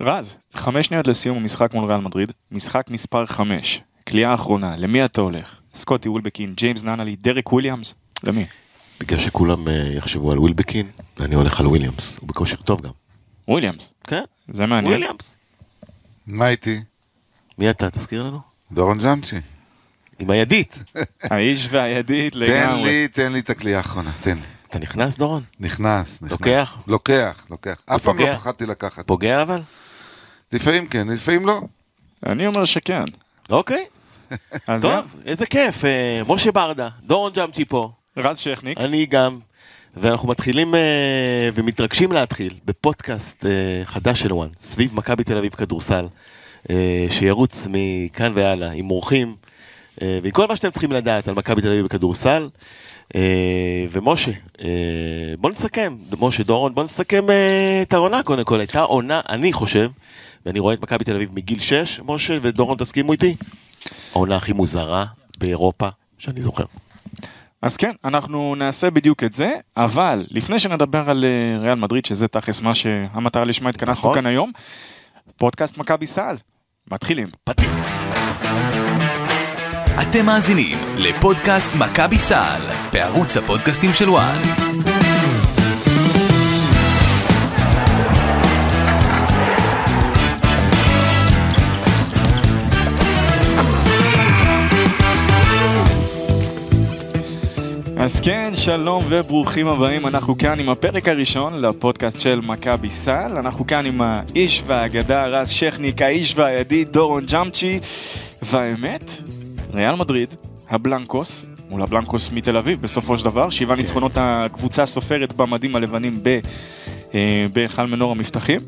רז, חמש שניות לסיום המשחק מול ריאל מדריד, משחק מספר חמש, קליעה אחרונה, למי אתה הולך? סקוטי ווילבקין, ג'יימס ננלי, דרק וויליאמס? למי? בגלל שכולם אה, יחשבו על ווילבקין, אני הולך על וויליאמס, הוא בכושר טוב גם. וויליאמס. כן, זה מעניין. וויליאמס. מה איתי? מי אתה? תזכיר לנו. דורון ג'אמצ'י. עם הידית. האיש והידית לגמרי. לי, תן לי את הקליעה האחרונה, תן לי. אתה נכנס דורון? נכנס, נכנס. לוקח? לוקח, לוקח. אף פעם? לא פחדתי לקחת. פוגע אבל? לפעמים כן, לפעמים לא. אני אומר שכן. אוקיי, אז טוב, איזה כיף. אה, משה ברדה, דורון ג'אמצ'י פה, רז שכניק. אני גם, ואנחנו מתחילים אה, ומתרגשים להתחיל בפודקאסט אה, חדש של וואן, סביב מכבי תל אביב כדורסל, שירוץ מכאן והלאה, עם אורחים, ועם כל מה שאתם צריכים לדעת על מכבי תל אביב בכדורסל. אה, ומשה, אה, בוא נסכם, משה דורון, בוא נסכם אה, את העונה קודם כל, הייתה עונה, אני חושב, ואני רואה את מכבי תל אביב מגיל 6, משה ודורון תסכימו איתי, העונה הכי מוזרה באירופה שאני זוכר. אז כן, אנחנו נעשה בדיוק את זה, אבל לפני שנדבר על אה, ריאל מדריד, שזה תכלס מה שהמטרה לשמה התכנסנו נכון. כאן היום, פודקאסט מכבי סל. מתחילים. פתיח. אתם מאזינים לפודקאסט מכבי סל בערוץ הפודקאסטים של וואן. אז כן, שלום וברוכים הבאים, אנחנו כאן עם הפרק הראשון לפודקאסט של מכבי סל, אנחנו כאן עם האיש והאגדה רז שכניק, האיש והידיד דורון ג'אמצ'י, והאמת, ריאל מדריד, הבלנקוס, מול הבלנקוס מתל אביב בסופו של דבר, שבעה ניצחונות הקבוצה סופרת במדים הלבנים ב- אה, בהיכל מנור המבטחים.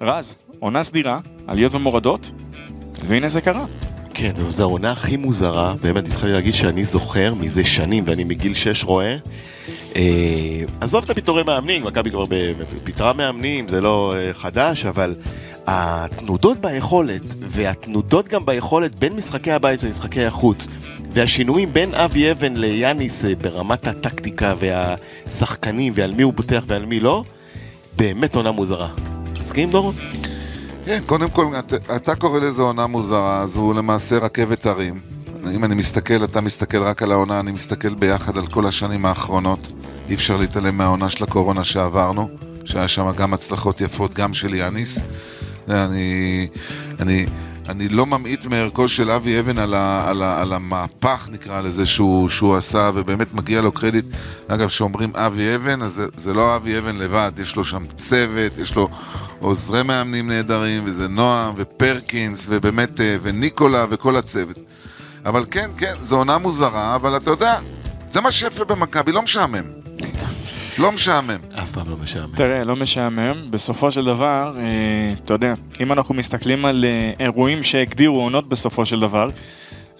רז, עונה סדירה, עליות ומורדות, והנה זה קרה. כן, זו העונה הכי מוזרה, באמת התחלתי להגיד שאני זוכר מזה שנים, ואני מגיל 6 רואה. אה, עזוב את הפיטורי מאמנים, מכבי כבר פיטרה מאמנים, זה לא אה, חדש, אבל התנודות ביכולת, והתנודות גם ביכולת בין משחקי הבית למשחקי החוץ, והשינויים בין אבי אבן ליאניס אה, ברמת הטקטיקה והשחקנים, ועל מי הוא פותח ועל מי לא, באמת עונה מוזרה. מסכים דורון? כן, קודם כל, אתה, אתה קורא לזה עונה מוזרה, הוא למעשה רכבת הרים. אם אני מסתכל, אתה מסתכל רק על העונה, אני מסתכל ביחד על כל השנים האחרונות. אי אפשר להתעלם מהעונה של הקורונה שעברנו, שהיה שם גם הצלחות יפות, גם של יאניס. אני, אני, אני לא ממעיט מערכו של אבי אבן על, ה, על, ה, על המהפך, נקרא לזה, שהוא, שהוא עשה, ובאמת מגיע לו קרדיט. אגב, כשאומרים אבי אבן, אז זה, זה לא אבי אבן לבד, יש לו שם צוות, יש לו עוזרי מאמנים נהדרים, וזה נועם, ופרקינס, ובאמת, אה, וניקולה, וכל הצוות. אבל כן, כן, זו עונה מוזרה, אבל אתה יודע, זה מה שיפה במכבי, לא משעמם. לא משעמם. אף פעם לא משעמם. תראה, לא משעמם, בסופו של דבר, אה, אתה יודע, אם אנחנו מסתכלים על אה, אירועים שהגדירו עונות בסופו של דבר,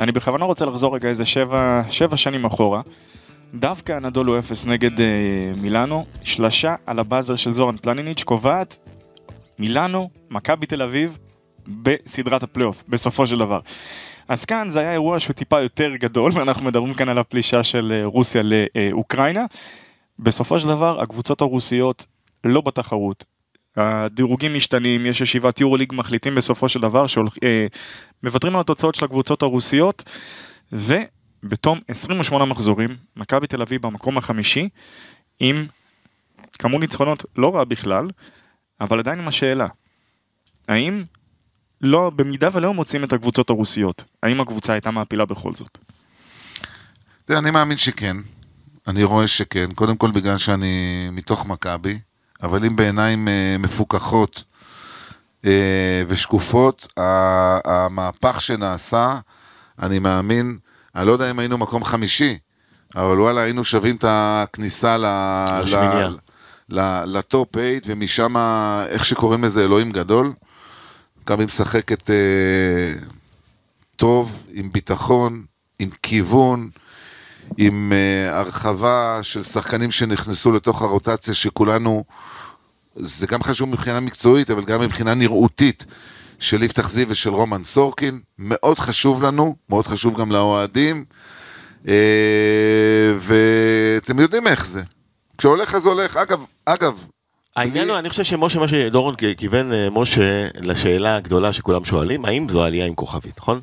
אני בכוונה רוצה לחזור רגע איזה שבע, שבע שנים אחורה. דווקא הנדולו אפס נגד אה, מילאנו, שלשה על הבאזר של זורן פלניניץ' קובעת מילאנו, מכבי תל אביב, בסדרת הפלייאוף, בסופו של דבר. אז כאן זה היה אירוע שהוא טיפה יותר גדול, ואנחנו מדברים כאן על הפלישה של אה, רוסיה לאוקראינה. בסופו של דבר הקבוצות הרוסיות לא בתחרות. הדירוגים משתנים, יש ישיבת יורוליג מחליטים בסופו של דבר שמוותרים על התוצאות של הקבוצות הרוסיות ובתום 28 מחזורים מכבי תל אביב במקום החמישי עם כמות ניצחונות לא רע בכלל אבל עדיין עם השאלה האם לא, במידה ולא מוצאים את הקבוצות הרוסיות האם הקבוצה הייתה מעפילה בכל זאת? אני מאמין שכן. אני רואה שכן. קודם כל בגלל שאני מתוך מכבי, אבל אם בעיניים אה, מפוקחות אה, ושקופות, המהפך שנעשה, אני מאמין, אני לא יודע אם היינו מקום חמישי, אבל וואלה, היינו שווים את הכניסה ל... לשמיניה. ל- ל- לטופ 8, ומשם, איך שקוראים לזה, אלוהים גדול. מכבי משחקת אה, טוב, עם ביטחון, עם כיוון, עם uh, הרחבה של שחקנים שנכנסו לתוך הרוטציה שכולנו, זה גם חשוב מבחינה מקצועית, אבל גם מבחינה נראותית של יפתח זיו ושל רומן סורקין. מאוד חשוב לנו, מאוד חשוב גם לאוהדים, uh, ואתם יודעים איך זה. כשהולך אז הולך. אגב, אגב, העניין הוא, אני חושב שמשה, מה שדורון כיוון, אה, משה, לשאלה הגדולה שכולם שואלים, האם זו עלייה עם כוכבית, נכון?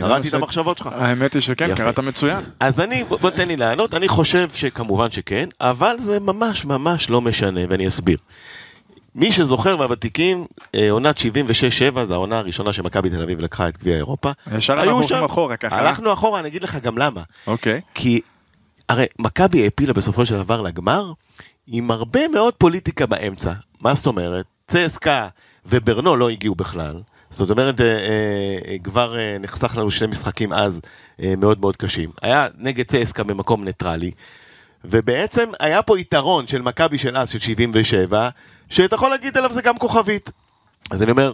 קראתי את. המחשבות שלך. האמת היא שכן. קראת מצוין. אז אני, בוא תן לי לענות, אני חושב שכמובן שכן, אבל זה ממש ממש לא משנה, ואני אסביר. מי שזוכר והוותיקים, אה, עונת 76-7, זו העונה הראשונה שמכבי תל אביב לקחה את גביע אירופה. ישר אנחנו הולכים אחורה ככה. הלכנו אחורה, אני אגיד לך גם למה. אוקיי. כי הרי מכבי העפילה בסופו של דבר לגמר עם הרבה מאוד פוליטיקה באמצע. מה זאת אומרת? צסקה וברנו לא הגיעו בכלל. זאת אומרת, אה, אה, אה, כבר נחסך לנו שני משחקים אז מאוד מאוד קשים. היה נגד צסקה במקום ניטרלי, ובעצם היה פה יתרון של מכבי של אז, של 77, שאתה יכול להגיד עליו זה גם כוכבית. אז אני אומר,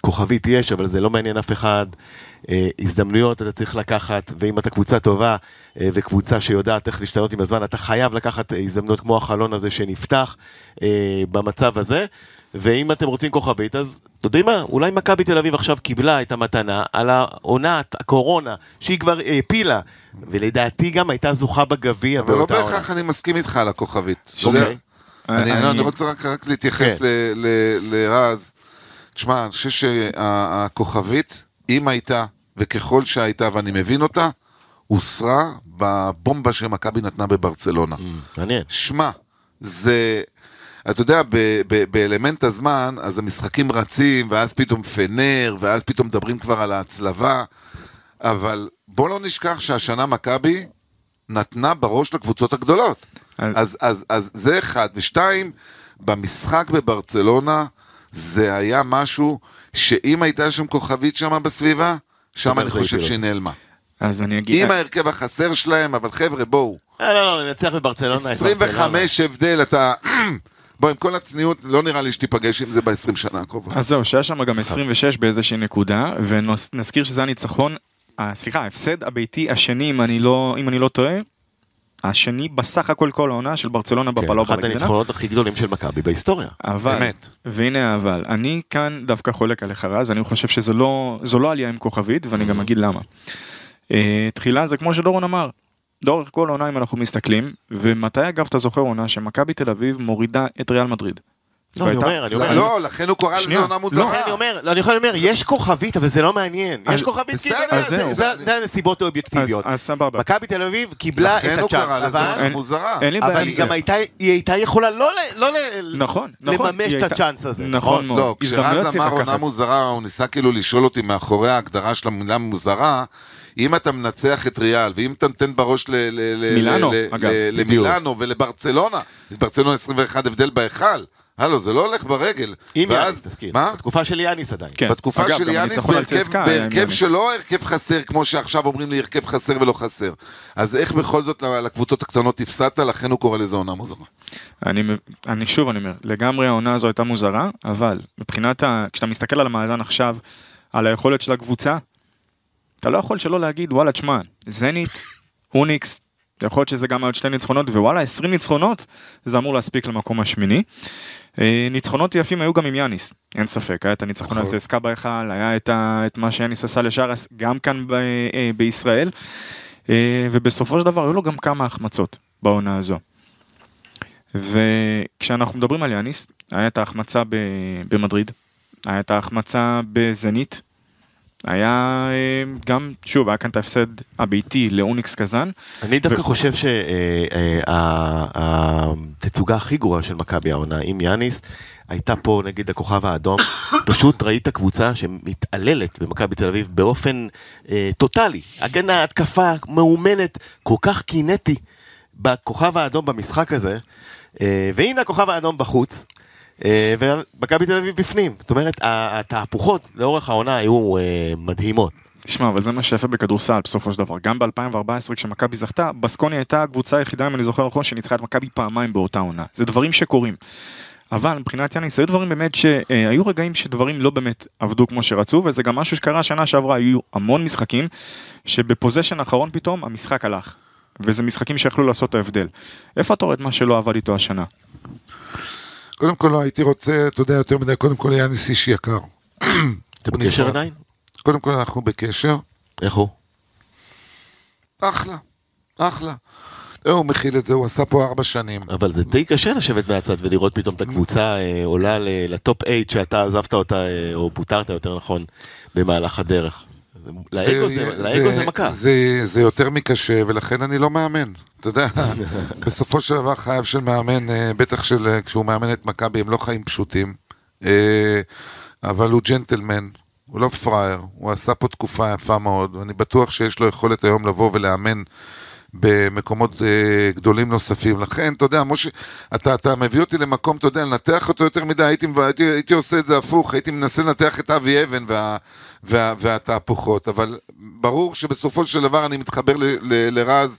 כוכבית יש, אבל זה לא מעניין אף אחד. הזדמנויות אתה צריך לקחת, ואם אתה קבוצה טובה וקבוצה שיודעת איך להשתנות עם הזמן, אתה חייב לקחת הזדמנויות כמו החלון הזה שנפתח במצב הזה. ואם אתם רוצים כוכבית, אז אתם יודעים מה? אולי מכבי תל אביב עכשיו קיבלה את המתנה על העונת הקורונה, שהיא כבר העפילה, ולדעתי גם הייתה זוכה בגביע אבל לא באותה עונה. בהכרח אני מסכים איתך על הכוכבית. אוקיי. יודע, אני- אני- אני אני רוצה רק- רק להתייחס כן. לרז. תשמע, אני חושב שהכוכבית, אם הייתה, וככל שהייתה, ואני מבין אותה, הוסרה בבומבה שמכבי נתנה בברצלונה. מעניין. שמע, זה... אתה יודע, ב- ב- באלמנט הזמן, אז המשחקים רצים, ואז פתאום פנר, ואז פתאום מדברים כבר על ההצלבה, אבל בוא לא נשכח שהשנה מכבי נתנה בראש לקבוצות הגדולות. אז- אז, אז, אז זה אחד. ושתיים, במשחק בברצלונה, זה היה משהו שאם הייתה שם כוכבית שם בסביבה, שם אני חושב שהיא נעלמה. אז אני אגיד... עם ההרכב החסר שלהם, אבל חבר'ה, בואו. אה, לא, לא, ננצח בברצלונה. את ברצלונה. 25 הבדל, אתה... בוא, עם כל הצניעות, לא נראה לי שתיפגש עם זה ב-20 שנה הקרובות. אז זהו, שהיה שם גם 26 באיזושהי נקודה, ונזכיר שזה הניצחון, אה, סליחה, ההפסד הביתי השני, אם אני לא, אם אני לא טועה, השני בסך הכל כל העונה של ברצלונה כן, אחד בגבינה. הניצחונות הכי גדולים של מכבי בהיסטוריה. אבל, אמת. והנה האבל, אני כאן דווקא חולק עליך רז, אני חושב שזו לא, לא עלייה עם כוכבית, ואני גם אגיד למה. אה, תחילה זה כמו שדורון אמר, לאורך כל העונה אם אנחנו מסתכלים, ומתי אגב אתה זוכר עונה שמכבי תל אביב מורידה את ריאל מדריד. לא, אני אומר, אני אומר. לא, לכן הוא קורא לזה עונה לא, מוזרה. לכן אני אומר, לא, אני יכול לומר, יש כוכבית, אבל זה לא מעניין. יש כוכבית, כי זה- הנסיבות אז, האובייקטיביות. אז סבבה. מכבי תל אביב קיבלה לכן את הוא הצ'אנס, קרא לזה אבל... עונה מוזרה. אין לי בעיה אבל עם היא. גם הייתה, היא הייתה יכולה לא לא נכון, נכון. לממש את הצ'אנס הזה. נכון מאוד. לא, כשרז אמר עונה. מוזרה, הוא ניסה כאילו לשאול אותי מאחורי ההגדרה של המילה מוזרה, אם אתה מנצח את ריאל, ואם אתה נותן בראש ל- ל- ל- מילאנו, ל- אגב, ל- בדיוק. למילאנו ולברצלונה, ברצלונה 21 הבדל בהיכל, הלו, זה לא הולך ברגל. עם ואז- יאניס, תזכיר. מה? בתקופה של יאניס עדיין. כן. בתקופה אגב, של יאניס בהרכב, בהרכב יאניס. שלא הרכב חסר, כמו שעכשיו אומרים לי הרכב חסר ולא חסר. אז איך בכל זאת לקבוצות הקטנות הפסדת, לכן הוא קורא לזה עונה מוזרה. אני, אני שוב אני אומר, לגמרי העונה הזו הייתה מוזרה, אבל מבחינת ה... כשאתה מסתכל על המאזן עכשיו, על היכולת של הקבוצה, אתה לא יכול שלא להגיד וואלה תשמע, זנית, הוניקס, יכול להיות שזה גם עוד שתי ניצחונות, ווואלה 20 ניצחונות, זה אמור להספיק למקום השמיני. אה, ניצחונות יפים היו גם עם יאניס, אין ספק, היה את הניצחון על נכון. צסקה בהיכל, היה את, ה, את מה שיאניס עשה לשרס, גם כאן ב, אה, בישראל, אה, ובסופו של דבר היו לו גם כמה החמצות בעונה הזו. וכשאנחנו מדברים על יאניס, היה את ההחמצה במדריד, היה את ההחמצה בזנית, היה אה, גם, שוב, היה כאן את ההפסד הביתי לאוניקס קזאן, אני דווקא ו- חושב שהתצוגה הכי גרועה של מכבי העונה עם יאניס הייתה פה נגד הכוכב האדום. פשוט ראית קבוצה שמתעללת במכבי תל אביב באופן אה, טוטאלי. הגנה, התקפה מאומנת, כל כך קינטי בכוכב האדום במשחק הזה. אה, והנה הכוכב האדום בחוץ. אה, ומכבי תל אביב בפנים. זאת אומרת, התהפוכות לאורך העונה היו אה, מדהימות. תשמע, אבל זה מה שיפה בכדורסל בסופו של דבר. גם ב-2014 כשמכבי זכתה, בסקוניה הייתה הקבוצה היחידה, אם אני זוכר נכון, שניצחה את מכבי פעמיים באותה עונה. זה דברים שקורים. אבל מבחינת יאניס היו דברים באמת שהיו רגעים שדברים לא באמת עבדו כמו שרצו וזה גם משהו שקרה שנה שעברה היו המון משחקים שבפוזיישן האחרון פתאום המשחק הלך וזה משחקים שיכלו לעשות את ההבדל. איפה אתה רואה את מה שלא עבד איתו השנה? קודם כל לא הייתי רוצה, אתה יודע, יותר מדי, קודם כל יאניס איש יקר. הוא בקשר. עדיין? קודם כל אנחנו בקשר, איך הוא? אחלה, אחלה. אה, הוא מכיל את זה, הוא עשה פה ארבע שנים. אבל זה די קשה לשבת מהצד ולראות פתאום את הקבוצה אה, עולה לטופ 8 שאתה עזבת אותה, אה, או פוטרת יותר נכון, במהלך הדרך. לאגו זה, לאגו זה מכה. זה, זה יותר מקשה, ולכן אני לא מאמן. אתה יודע, בסופו של דבר חייו של מאמן, אה, בטח של, אה, כשהוא מאמן את מכבי, הם לא חיים פשוטים. אה, אבל הוא ג'נטלמן, הוא לא פראייר, הוא עשה פה תקופה יפה מאוד, ואני בטוח שיש לו יכולת היום לבוא ולאמן במקומות אה, גדולים נוספים. לכן, אתה יודע, משה, אתה, אתה מביא אותי למקום, אתה יודע, לנתח אותו יותר מדי, הייתי, הייתי, הייתי עושה את זה הפוך, הייתי מנסה לנתח את אבי אבן וה, וה, והתהפוכות, אבל ברור שבסופו של דבר אני מתחבר ל, ל, לרז,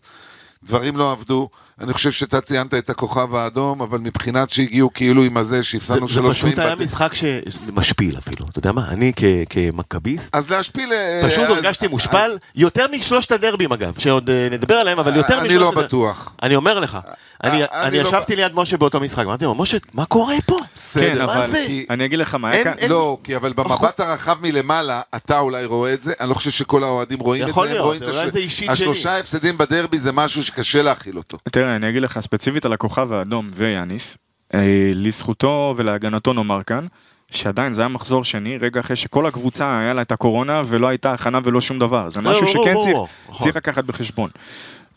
דברים לא עבדו. אני חושב שאתה ציינת את הכוכב האדום, אבל מבחינת שהגיעו כאילו עם הזה, זה, שהפסדנו זה שלוש פשוט פעמים. היה בת- משחק שמשפיל אפילו, אתה יודע מה? אני כ- כמכביסט, אז להשפיל... אה, פשוט אז- הרגשתי מושפל, יותר משלושת הדרבים אגב, שעוד אה, נדבר עליהם, אבל יותר משלושת אני לא. בטוח. אני אומר לך, אני אני אני לא- ישבתי ליד משה באותו משחק, אמרתי לו, משה, מה קורה פה? כן, בסדר, מה אבל זה? כי- אני אגיד לך מה היה אין- כאן. אין- לא, כי אבל במבט הרחב מלמעלה, אתה אולי רואה את זה, אני לא חושב שכל האוהדים רואים את זה, הם רואים את זה השלושה הפסדים בדרבי זה משהו שקשה להכיל אותו. תראה, אני אגיד לך ספציפית על הכוכב האדום ויאניס, אה, לזכותו ולהגנתו נאמר כאן, שעדיין זה היה מחזור שני, רגע אחרי שכל הקבוצה היה לה את הקורונה ולא הייתה הכנה ולא שום דבר, זה לא, משהו ברור, שכן צריך, נכון. צריך לקחת בחשבון.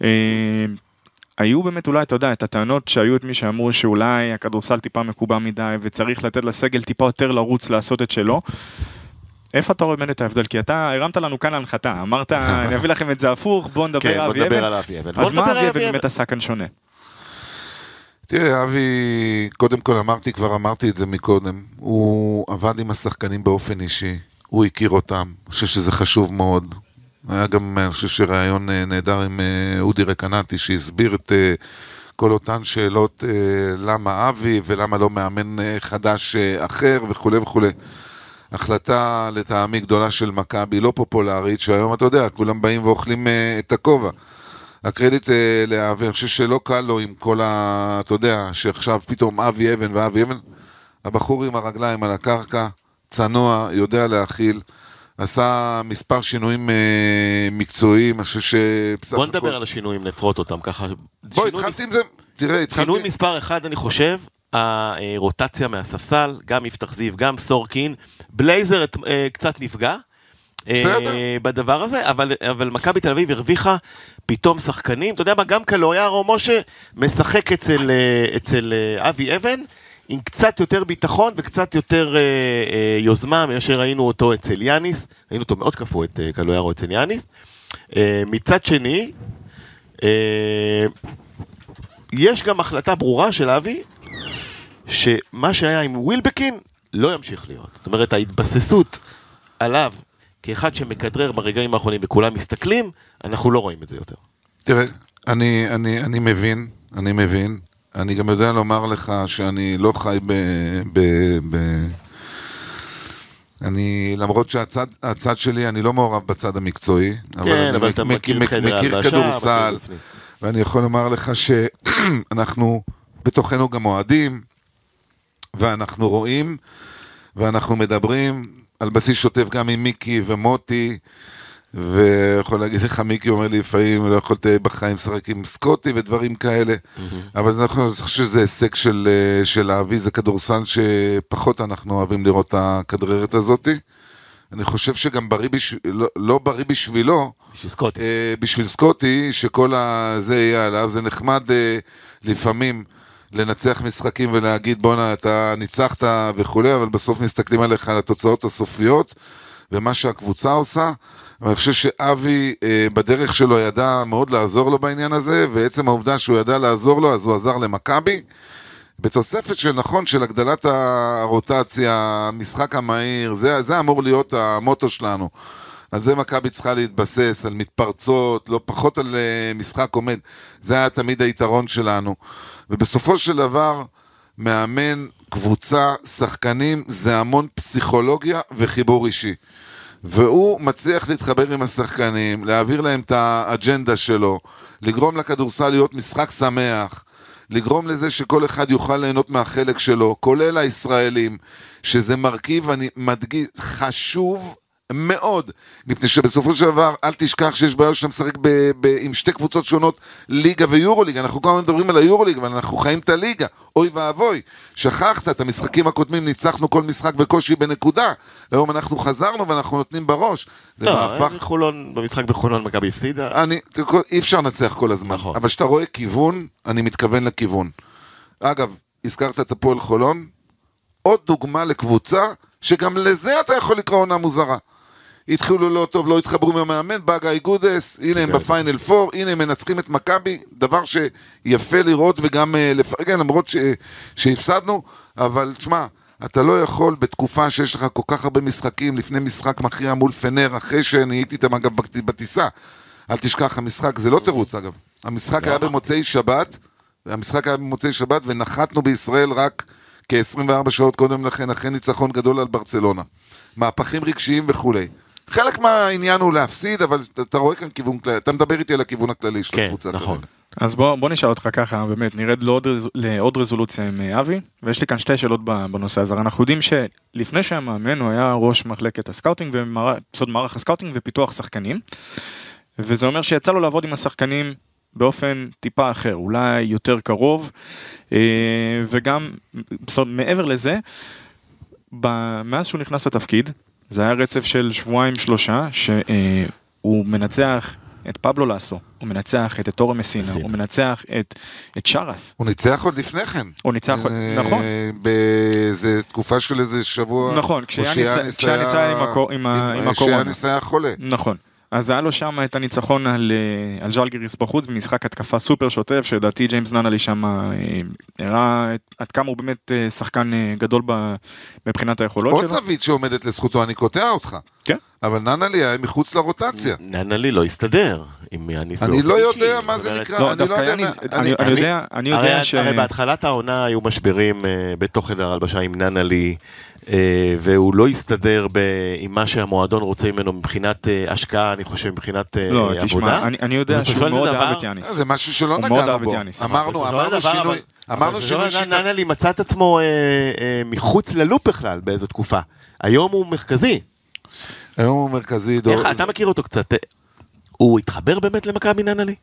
אה, היו באמת אולי, אתה יודע, את הטענות שהיו את מי שאמרו שאולי הכדורסל טיפה מקובע מדי וצריך לתת לסגל טיפה יותר לרוץ לעשות את שלו. איפה אתה רואה באמת את ההבדל? כי אתה הרמת לנו כאן להנחתה, אמרת אני אביא לכם את זה הפוך, בואו כן, נדבר. על אבי אבן. אז מה אבי אבן. באמת עשה כאן שונה? תראה, אבי, קודם כל אמרתי, כבר אמרתי את זה מקודם, הוא עבד עם השחקנים באופן אישי, הוא הכיר אותם, אני חושב שזה חשוב מאוד. היה גם, אני חושב שראיון אה, נהדר עם אה, אודי רקנטי, שהסביר את אה, כל אותן שאלות, למה אבי ולמה לא מאמן חדש אחר וכולי וכולי. החלטה לטעמי גדולה של מכבי, לא פופולרית, שהיום אתה יודע, כולם באים ואוכלים אה, את הכובע. הקרדיט אה, לאבי, אני חושב שלא קל לו עם כל ה... אתה יודע, שעכשיו פתאום אבי אבן ואבי אבן, הבחור עם הרגליים על הקרקע, צנוע, יודע להכיל, עשה מספר שינויים אה, מקצועיים, אני חושב שבסך בוא נדבר על השינויים, נפרוט אותם ככה. בוא, שינוי התחלתי עם זה, תראה, התחלתי... שינוי מספר אחד, אני חושב, הרוטציה מהספסל, גם יפתח זיו, גם סורקין. בלייזר אה, קצת נפגע. אה, בסדר. בדבר הזה, אבל, אבל מכבי תל אביב הרוויחה פתאום שחקנים, אתה יודע מה, גם קלויאר או משה משחק אצל, אה, אצל אבי אבן עם קצת יותר ביטחון וקצת יותר אה, אה, יוזמה מאשר ראינו אותו אצל יאניס, ראינו אותו מאוד קפוא את אה, קלויארו אצל יאניס. אה, מצד שני, אה, יש גם החלטה ברורה של אבי, שמה שהיה עם ווילבקין לא ימשיך להיות. זאת אומרת, ההתבססות עליו כאחד שמכדרר ברגעים האחרונים וכולם מסתכלים, אנחנו לא רואים את זה יותר. תראה, אני, אני, אני מבין, אני מבין. אני גם יודע לומר לך שאני לא חי ב... ב, ב אני, למרות שהצד הצד שלי, אני לא מעורב בצד המקצועי. כן, אני אבל אתה מכיר- חדר מכיר כדורסל. ואני יכול לומר לך שאנחנו בתוכנו גם אוהדים, ואנחנו רואים, ואנחנו מדברים על בסיס שוטף גם עם מיקי ומוטי, ויכול להגיד לך, מיקי אומר לי לפעמים, לא יכולת בחיים לשחק עם סקוטי ודברים כאלה, אבל זה נכון, אני חושב שזה הישג של, של אבי, זה כדורסל שפחות אנחנו אוהבים לראות את הכדררת הזאתי. אני חושב שגם בריא בשביל, לא, לא בריא בשבילו, בשביל סקוטי. אה, בשביל סקוטי, שכל הזה יהיה עליו, זה נחמד אה, לפעמים לנצח משחקים ולהגיד בואנה אתה ניצחת וכולי, אבל בסוף מסתכלים עליך על התוצאות הסופיות ומה שהקבוצה עושה. ואני חושב שאבי אה, בדרך שלו ידע מאוד לעזור לו בעניין הזה, ועצם העובדה שהוא ידע לעזור לו, אז הוא עזר למכבי. בתוספת של נכון, של הגדלת הרוטציה, המשחק המהיר, זה, זה אמור להיות המוטו שלנו. על זה מכבי צריכה להתבסס, על מתפרצות, לא פחות על אה, משחק עומד. זה היה תמיד היתרון שלנו. ובסופו של דבר, מאמן, קבוצה, שחקנים, זה המון פסיכולוגיה וחיבור אישי. והוא מצליח להתחבר עם השחקנים, להעביר להם את האג'נדה שלו, לגרום לכדורסל להיות משחק שמח, לגרום לזה שכל אחד יוכל ליהנות מהחלק שלו, כולל הישראלים, שזה מרכיב, אני מדגיש, חשוב מאוד. מפני שבסופו של דבר, אל תשכח שיש בעיה שאתה משחק ב- ב- עם שתי קבוצות שונות, ליגה ויורוליגה. אנחנו כל הזמן מדברים על היורוליגה, אבל אנחנו חיים את הליגה. אוי ואבוי. שכחת, את המשחקים הקודמים ניצחנו כל משחק בקושי בנקודה. היום אנחנו חזרנו ואנחנו נותנים בראש. לא, מהפך. חולון, במשחק בחולון מכבי הפסידה. אני, אי אפשר לנצח כל הזמן, נכון. אבל כשאתה רואה כיוון, אני מתכוון לכיוון. אגב, הזכרת את הפועל חולון, עוד דוגמה לקבוצה שגם לזה אתה יכול לקרוא עונה מוזרה. התחילו לא טוב, לא התחברו עם המאמן, בא גיא גודס, הנה הם כן. בפיינל פור, הנה הם מנצחים את מכבי, דבר שיפה לראות וגם אה, לפרגן, למרות ש, שהפסדנו, אבל תשמע, אתה לא יכול בתקופה שיש לך כל כך הרבה משחקים, לפני משחק מכריע מול פנר, אחרי שאני הייתי איתם אגב בט- בטיסה. אל תשכח, המשחק, זה לא תירוץ אגב. המשחק היה? במוצאי שבת, המשחק היה במוצאי שבת, ונחתנו בישראל רק כ-24 שעות קודם לכן, אחרי ניצחון גדול על ברצלונה. מהפכים רגשיים וכולי. חלק מהעניין הוא להפסיד, אבל אתה- אתה רואה כאן כיוון כללי, אתה מדבר איתי על הכיוון הכללי של כן, הקבוצה. נכון. כרגע. אז בוא, בוא נשאל אותך ככה, באמת, נרד לעוד, לעוד רזולוציה עם אה, אבי, ויש לי כאן שתי שאלות בנושא הזה. אנחנו יודעים שלפני שהיה מאמן, הוא היה ראש מחלקת הסקאוטינג, בסוד מערך הסקאוטינג ופיתוח שחקנים, וזה אומר שיצא לו לעבוד עם השחקנים באופן טיפה אחר, אולי יותר קרוב, אה, וגם, בסוד, מעבר לזה, ב- מאז שהוא נכנס לתפקיד, זה היה רצף של שבועיים שלושה, שהוא מנצח את פבלו לאסו, הוא מנצח את טורי מסינה, מסינה. הוא מנצח את, את שרס, הוא ניצח עוד לפני כן. הוא ניצח, אה, נכון, באיזה תקופה של איזה שבוע. נכון, או כשיאניס שיאניס כשיאניס היה עם הקו- עם עם הקורונה. שיאניס היה חולה. נכון. אז היה לו שם את הניצחון על, אה, על ז'לגיריס בחוץ במשחק התקפה סופר שוטף שלדעתי ג'יימס ננלי שם אה, הראה את- עד כמה הוא באמת אה, שחקן גדול ב, מבחינת היכולות עוד שלו. זווית שעומדת לזכותו, אני קוטע אותך. כן. אבל ננלי היה מחוץ לרוטציה. ננלי לא הסתדר עם יאניס אני לא. יודע מה זה נקרא, לא, אני לא דווקא יודע. אני אני- אני יודע, אני יודע ש... הרי בהתחלת העונה היו משברים בתוך חדר ההלבשה עם ננלי, אה, והוא לא הסתדר ב, עם מה שהמועדון רוצה ממנו מבחינת אה, השקעה, אני חושב, מבחינת אה, לא, עבודה. תשמע, אני, אני יודע שהוא מאוד דבר- אהב את יאניס. זה משהו שלא נגענו בו. אמרנו, אמרנו דבר, שינוי, אבל- אמרנו שינוי שיטה. ננלי מצא את עצמו אה, אה, מחוץ ללופ בכלל באיזו תקופה. היום הוא מרכזי. היום הוא מרכזי, דור- אתה מכיר אותו קצת. אה, הוא התחבר באמת למכבי ננלי?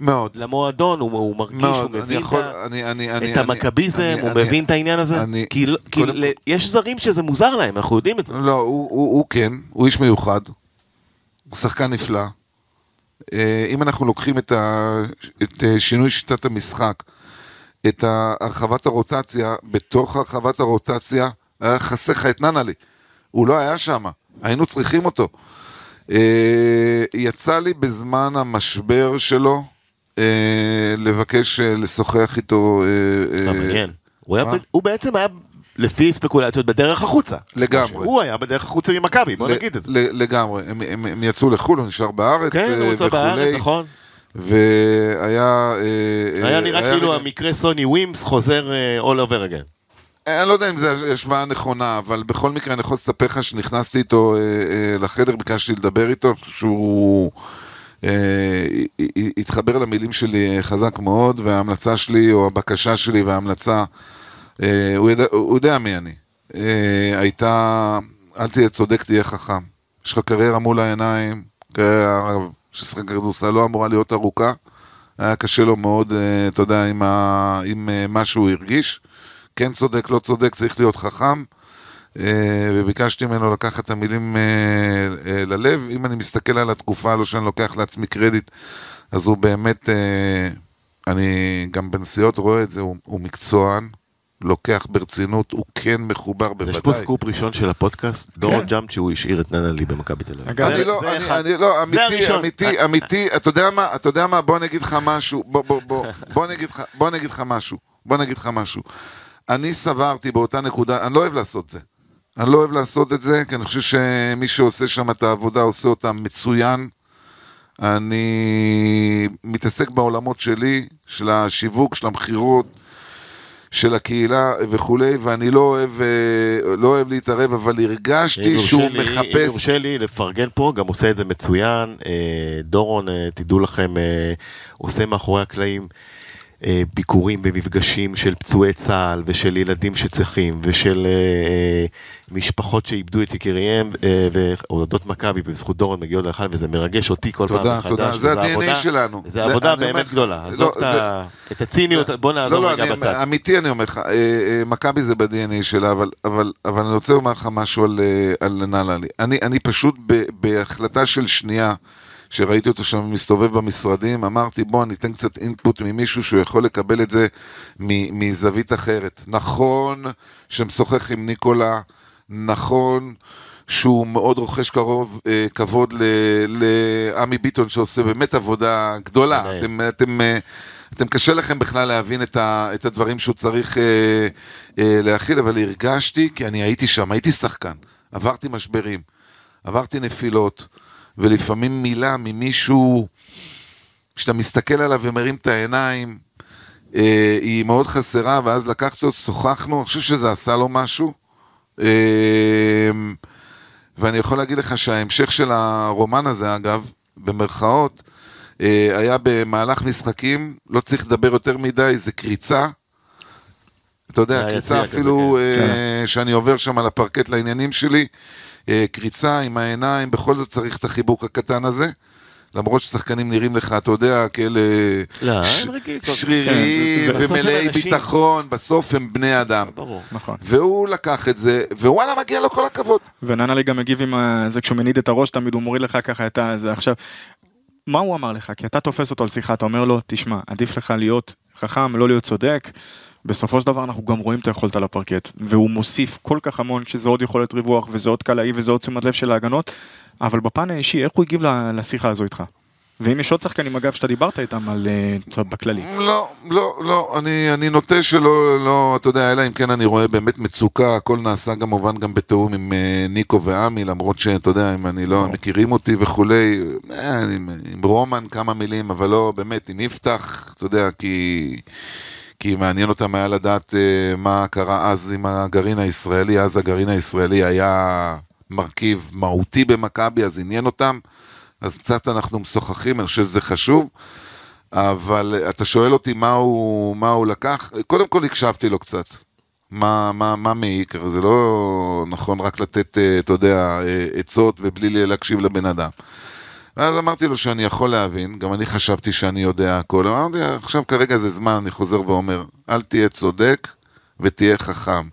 מאוד. למועדון, הוא, הוא מרגיש, הוא מאוד, אני מבין יכול, את אני, אני, אני, את המכביזם, אני- הוא אני- מבין את העניין הזה? אני- כי, לא- כי קודם ל- יש זרים שזה מוזר להם, אנחנו יודעים את זה. לא, הוא, הוא, הוא כן, הוא איש מיוחד, הוא שחקן נפלא. אה, אם אנחנו לוקחים את, ה, את אה, שינוי שיטת המשחק, את הרחבת הרוטציה, בתוך הרחבת הרוטציה היה חסר לך את ננלי. הוא לא היה שם, היינו צריכים אותו. אה, יצא לי בזמן המשבר שלו לבקש אה, לשוחח איתו. אה, אה, מעניין. הוא בעצם היה, לפי ספקולציות, בדרך החוצה. לגמרי. הוא היה בדרך החוצה ממכבי, בוא נגיד את זה. לגמרי, הם, הם, הם יצאו לחו"ל, הוא נשאר בארץ כן, אה, הוא יצא בארץ, נכון. והיה... אה, היה אה, נראה כאילו רגע- המקרה סוני ווימס חוזר אה, all over again. אני לא יודע אם זו השוואה נכונה, אבל בכל מקרה אני יכול לספר לך שנכנסתי איתו אה, אה, לחדר, ביקשתי לדבר איתו, שהוא אה, התחבר למילים שלי אה, חזק מאוד, וההמלצה שלי, או הבקשה שלי וההמלצה, אה, הוא יודע, הוא יודע מי אני. אה, הייתה, אל תהיה צודק, תהיה חכם. יש לך קריירה מול העיניים, קריירה ששחק כדורסל לא אמורה להיות ארוכה. היה קשה לו מאוד, אה, אתה יודע, עם, ה... עם אה, מה שהוא הרגיש. כן צודק, לא צודק, צריך להיות חכם. אה, וביקשתי ממנו לקחת את המילים אה, אה, ללב. אם אני מסתכל על התקופה, לא שאני לוקח לעצמי קרדיט, אז הוא באמת, אני גם בנסיעות רואה את זה, הוא, הוא מקצוען, לוקח ברצינות, הוא כן מחובר יש פה בוודאי. סקופ ראשון של הפודקאסט, דורון ג'אמצ'י הוא השאיר את ננלי במכבי תל אביב. אני לא, אני, לא, אמיתי. אמיתי, אמיתי, אתה יודע מה, אתה יודע מה, בוא אני אגיד לך משהו, בוא, בוא, בוא, בוא אני אגיד לך, בוא אני אגיד לך משהו, בוא אני אגיד לך משהו. אני סברתי באותה נקודה, אני לא אוהב לעשות זה. אני לא אוהב לעשות את זה, כי אני חושב שמי שעושה שם את העבודה עושה אותה מצוין. אני מתעסק בעולמות שלי, של השיווק, של המכירות, של הקהילה וכולי, ואני לא אוהב, אה, לא אוהב להתערב, אבל אם הרגשתי שהוא לי- אם מחפש... יורשה לי לפרגן פה, גם עושה את זה מצוין. אה, דורון, אה, תדעו לכם, עושה מאחורי הקלעים ביקורים ומפגשים של פצועי צה"ל ושל ילדים שצריכים ושל אה, אה, משפחות שאיבדו את יקיריהם אה, ואוהדות מכבי בזכות דורון מגיעות לכאן וזה מרגש אותי כל פעם תודה, מחדש. תודה, וזו זה ה-DNA שלנו. זה עבודה אומר באמת לך, גדולה, לא, עזוב את זה- את הציניות, בוא נעזוב לא, לא, רגע אני, בצד. אמיתי אני אומר לך, אה, אה, מכבי זה ב-DNA שלה, אבל, אבל, אבל אני רוצה לומר לך משהו על, אה, על נהללי. אני, אני פשוט ב, בהחלטה של שנייה, שראיתי אותו שם מסתובב במשרדים, אמרתי בוא ניתן קצת אינפוט ממישהו שהוא יכול לקבל את זה מזווית אחרת. נכון שמשוחח עם ניקולה, נכון שהוא מאוד רוכש קרוב, אה, כבוד לעמי ביטון שעושה באמת עבודה גדולה. מנהל. אתם, אתם, אה, אתם קשה לכם בכלל להבין את, ה, את הדברים שהוא צריך אה, אה, להכיל, אבל הרגשתי, כי אני הייתי שם, הייתי שחקן, עברתי משברים, עברתי נפילות, ולפעמים מילה ממישהו שאתה מסתכל עליו ומרים את העיניים, אה, היא מאוד חסרה, ואז לקחתי אותו, שוחחנו, אני חושב שזה עשה לו משהו. אה, ואני יכול להגיד לך שההמשך של הרומן הזה, אגב, במרכאות, אה, היה במהלך משחקים, לא צריך לדבר יותר מדי, זה קריצה. אתה יודע, קריצה יציע כזה, אפילו כן. אה, שאני עובר שם על הפרקט לעניינים שלי, קריצה עם העיניים, בכל זאת צריך את החיבוק הקטן הזה. למרות ששחקנים נראים לך, אתה יודע, כאלה לא, ש-. שריריים כן, ומלאי. ביטחון, בסוף הם בני אדם. ברור. נכון. והוא לקח את זה, ווואלה, מגיע לו כל הכבוד. וננלי גם מגיב עם זה כשהוא מניד את הראש תמיד הוא מוריד לך ככה את. זה עכשיו. מה הוא אמר לך? כי אתה תופס אותו על שיחה, אתה אומר לו, תשמע, עדיף לך להיות חכם, לא להיות צודק. בסופו של דבר אנחנו גם רואים את היכולת על הפרקט, והוא מוסיף כל כך המון שזה עוד יכולת ריווח וזה עוד קלעי וזה עוד תשומת לב של ההגנות, אבל בפן האישי, איך הוא הגיב לשיחה הזו איתך? ואם יש עוד שחקנים אגב שאתה דיברת איתם על, אה, בכללי. לא, לא, לא, אני, אני נוטה שלא, לא, אתה יודע, אלא אם כן אני רואה באמת מצוקה, הכל נעשה כמובן גם בתיאום עם אה, ניקו ועמי, למרות שאתה יודע, אם אני לא, מכירים אותי וכולי, אה, עם, עם רומן כמה מילים, אבל לא, באמת, עם יפתח, אתה יודע, כי... כי מעניין אותם היה לדעת אה, מה קרה אז עם הגרעין הישראלי, אז הגרעין הישראלי היה מרכיב מהותי במכבי, אז עניין אותם, אז קצת אנחנו משוחחים, אני חושב שזה חשוב. אבל אה, אתה שואל אותי מה הוא, מה הוא לקח, קודם כל הקשבתי לו קצת. מה, מה, מה מעיק, זה לא נכון רק לתת, אה, אתה יודע, עצות ובלי להקשיב לבן אדם. ואז אמרתי לו שאני יכול להבין, גם אני חשבתי שאני יודע הכל, אמרתי, עכשיו כרגע זה זמן, אני חוזר ואומר, אל תהיה צודק ותהיה חכם.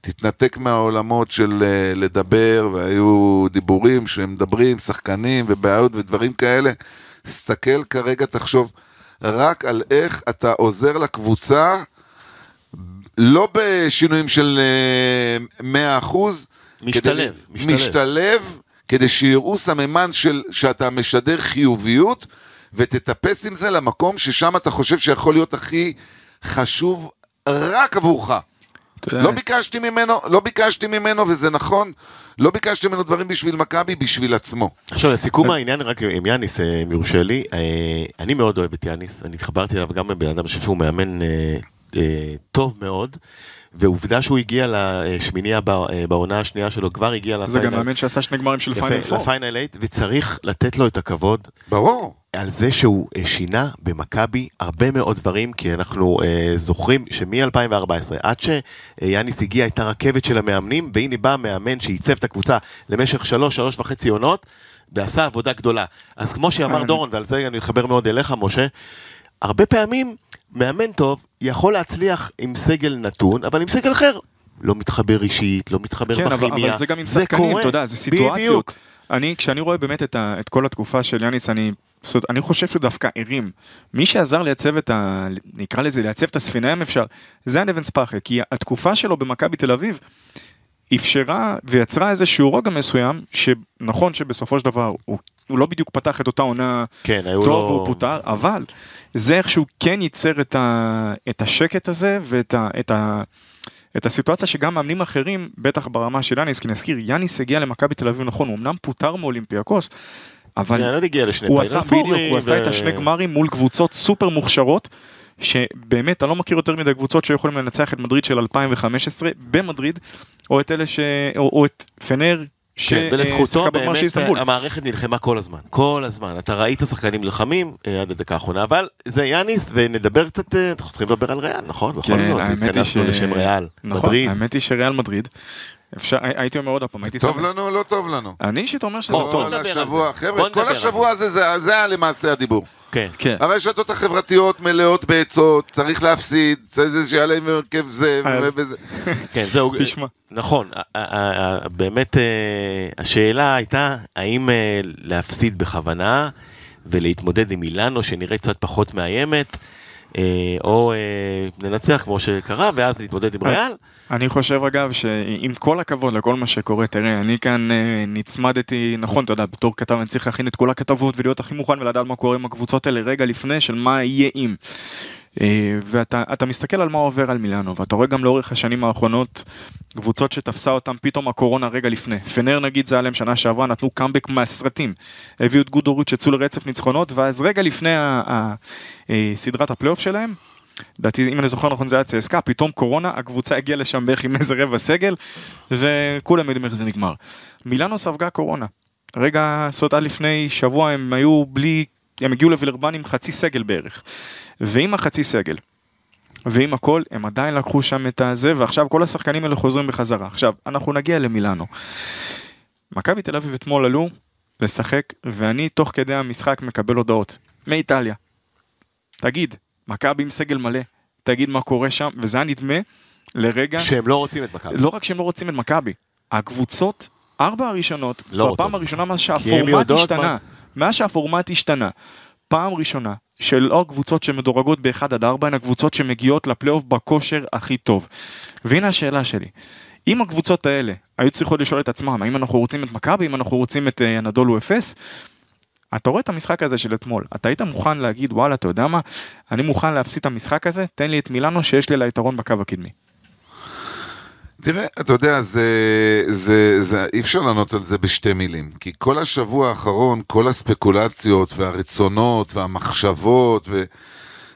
תתנתק מהעולמות של אה, לדבר, והיו דיבורים שהם מדברים, שחקנים ובעיות ודברים כאלה. תסתכל כרגע, תחשוב רק על איך אתה עוזר לקבוצה, לא בשינויים של אה, 100%, משתלב, כדי, משתלב. משתלב, כדי שיראו סממן של, שאתה משדר חיוביות, ותטפס עם זה למקום ששם אתה חושב שיכול להיות הכי חשוב רק עבורך. לא ביקשתי ממנו, לא ביקשתי ממנו, וזה נכון, לא ביקשתי ממנו דברים בשביל מכבי, בשביל עצמו. עכשיו, לסיכום העניין, רק עם יאניס, אה, אם יורשה לי, אה, אני מאוד אוהב את יאניס, אני התחברתי אליו גם בבן אדם, שהוא מאמן אה, אה, טוב מאוד, ועובדה שהוא הגיע לשמיניה אה, בעונה השנייה שלו, כבר הגיע זה לפיינל. גם מאמן שעשה שני גמרים של פיינל יפה, פור. לפיינל 8, וצריך לתת לו את הכבוד ברור. על זה שהוא אה, שינה במכבי הרבה מאוד דברים, כי אנחנו אה, זוכרים שמ-2014 עד שיאניס הגיע הייתה רכבת של המאמנים, והנה בא מאמן שייצב את הקבוצה למשך שלוש, שלוש וחצי עונות, ועשה עבודה גדולה. אז כמו שאמר אני- דורון, ועל זה אני מתחבר מאוד אליך, משה, הרבה פעמים מאמן טוב יכול להצליח עם סגל נתון, אבל עם סגל אחר. לא מתחבר אישית, לא מתחבר כן, בכימיה. אבל זה גם עם זה שחקנים, קורה. אתה יודע, זה סיטואציות. בדיוק. אני, כשאני רואה באמת את, ה, את כל התקופה של יאניס, אני, אני חושב שהוא דווקא הרים. מי שעזר לייצב את ה... נקרא לזה, לייצב את הספינה אם אפשר, זה היה נבן ספאחה, כי התקופה שלו במכבי תל אביב אפשרה ויצרה איזשהו רוגע מסוים, שנכון שבסופו של דבר הוא, הוא לא בדיוק פתח את אותה עונה כן, טוב לו... והוא פוטר, אבל זה איכשהו כן ייצר את, ה, את השקט הזה ואת ה, את ה, את הסיטואציה שגם מאמנים אחרים, בטח ברמה של יאניס, כי נזכיר, יאניס הגיע למכבי תל אביב נכון, הוא אמנם פוטר מאולימפיאקוס, אבל כן, לא הוא עשה בדיוק, פורים, הוא עשה את ו- השני גמרים מול קבוצות סופר מוכשרות, שבאמת, אני לא מכיר יותר מדי קבוצות שיכולים לנצח את מדריד של 2015 במדריד, או את אלה ש... או, או את פנר כן, ולזכותו ששיחקה בגמר של באמת. המערכת נלחמה כל הזמן, כל הזמן. אתה ראית שחקנים נלחמים אה, עד הדקה האחרונה, אבל זה יאניס, ונדבר קצת, אה, אנחנו צריכים לדבר על ריאל, נכון? בכל כן, זאת, האמת היא ש... לשם ריאל, נכון, מדריד. האמת היא שריאל מדריד. אפשר, הייתי אומר עוד פעם, הייתי טוב שמח. לנו או לא טוב לנו? אני אישית אומר שזה טוב. זה. השבוע, חבר'ה, כל על השבוע הזה, זה- זה היה למעשה הדיבור. כן. כן. הרשתות החברתיות מלאות בעצות, צריך להפסיד, צריך זה שיעלה עם הרכב זה וזה. כן, זהו. תשמע. נכון, באמת אה, השאלה הייתה האם אה, להפסיד בכוונה ולהתמודד עם מילאנו שנראית קצת פחות מאיימת, אה, או לנצח כמו שקרה ואז להתמודד עם ריאל. אני חושב אגב שעם כל הכבוד לכל מה שקורה, תראה, אני כאן אה, נצמדתי, נכון, אתה יודע, בתור כתב אני צריך להכין את כל הכתבות ולהיות הכי מוכן ולדעת מה קורה עם הקבוצות האלה רגע לפני של מה יהיה אם. אה, ואתה אתה מסתכל על מה עובר על מילאנו, ואתה רואה גם לאורך השנים האחרונות קבוצות שתפסה אותם פתאום הקורונה רגע לפני. פנר נגיד זה היה להם שנה שעברה, נתנו קאמבק מהסרטים. הביאו את גודוריץ' יצאו לרצף ניצחונות, ואז רגע לפני ה- אה, סדרת הפלייאוף שלהם, לדעתי, אם אני זוכר נכון, זה היה צסקה, פתאום קורונה, הקבוצה הגיעה לשם בערך עם איזה רבע סגל, וכולם יודעים איך זה נגמר. מילאנו ספגה קורונה. רגע, זאת אומרת, עד לפני שבוע הם היו בלי, הם הגיעו לווילרבן עם חצי סגל בערך. ועם החצי סגל, ועם הכל, הם עדיין לקחו שם את הזה, ועכשיו כל השחקנים האלה חוזרים בחזרה. עכשיו, אנחנו נגיע למילאנו. מכבי תל אביב אתמול עלו לשחק, ואני תוך כדי המשחק מקבל הודעות מאיטליה. תגיד, מכבי עם סגל מלא, תגיד מה קורה שם, וזה היה נדמה לרגע, שהם לא רוצים את מכבי. לא רק שהם לא רוצים את מכבי, הקבוצות, ארבע הראשונות, לא בפעם. הראשונה מאז שהפורמט השתנה, מה- מאז שהפורמט השתנה, פעם ראשונה שלא הקבוצות שמדורגות ב-1 עד 4 הן הקבוצות שמגיעות לפלייאוף בכושר הכי טוב. והנה השאלה שלי, אם הקבוצות האלה היו צריכות לשאול את עצמם האם אנחנו רוצים את מכבי, אם אנחנו רוצים את אה, אנדולו אפס, אתה רואה את המשחק הזה של אתמול, אתה היית מוכן להגיד וואלה אתה יודע מה, אני מוכן להפסיד את המשחק הזה, תן לי את מילאנו שיש לי לה יתרון בקו הקדמי. תראה, אתה יודע, זה, זה, זה, אי אפשר לענות על זה בשתי מילים. כי כל השבוע האחרון, כל הספקולציות והרצונות והמחשבות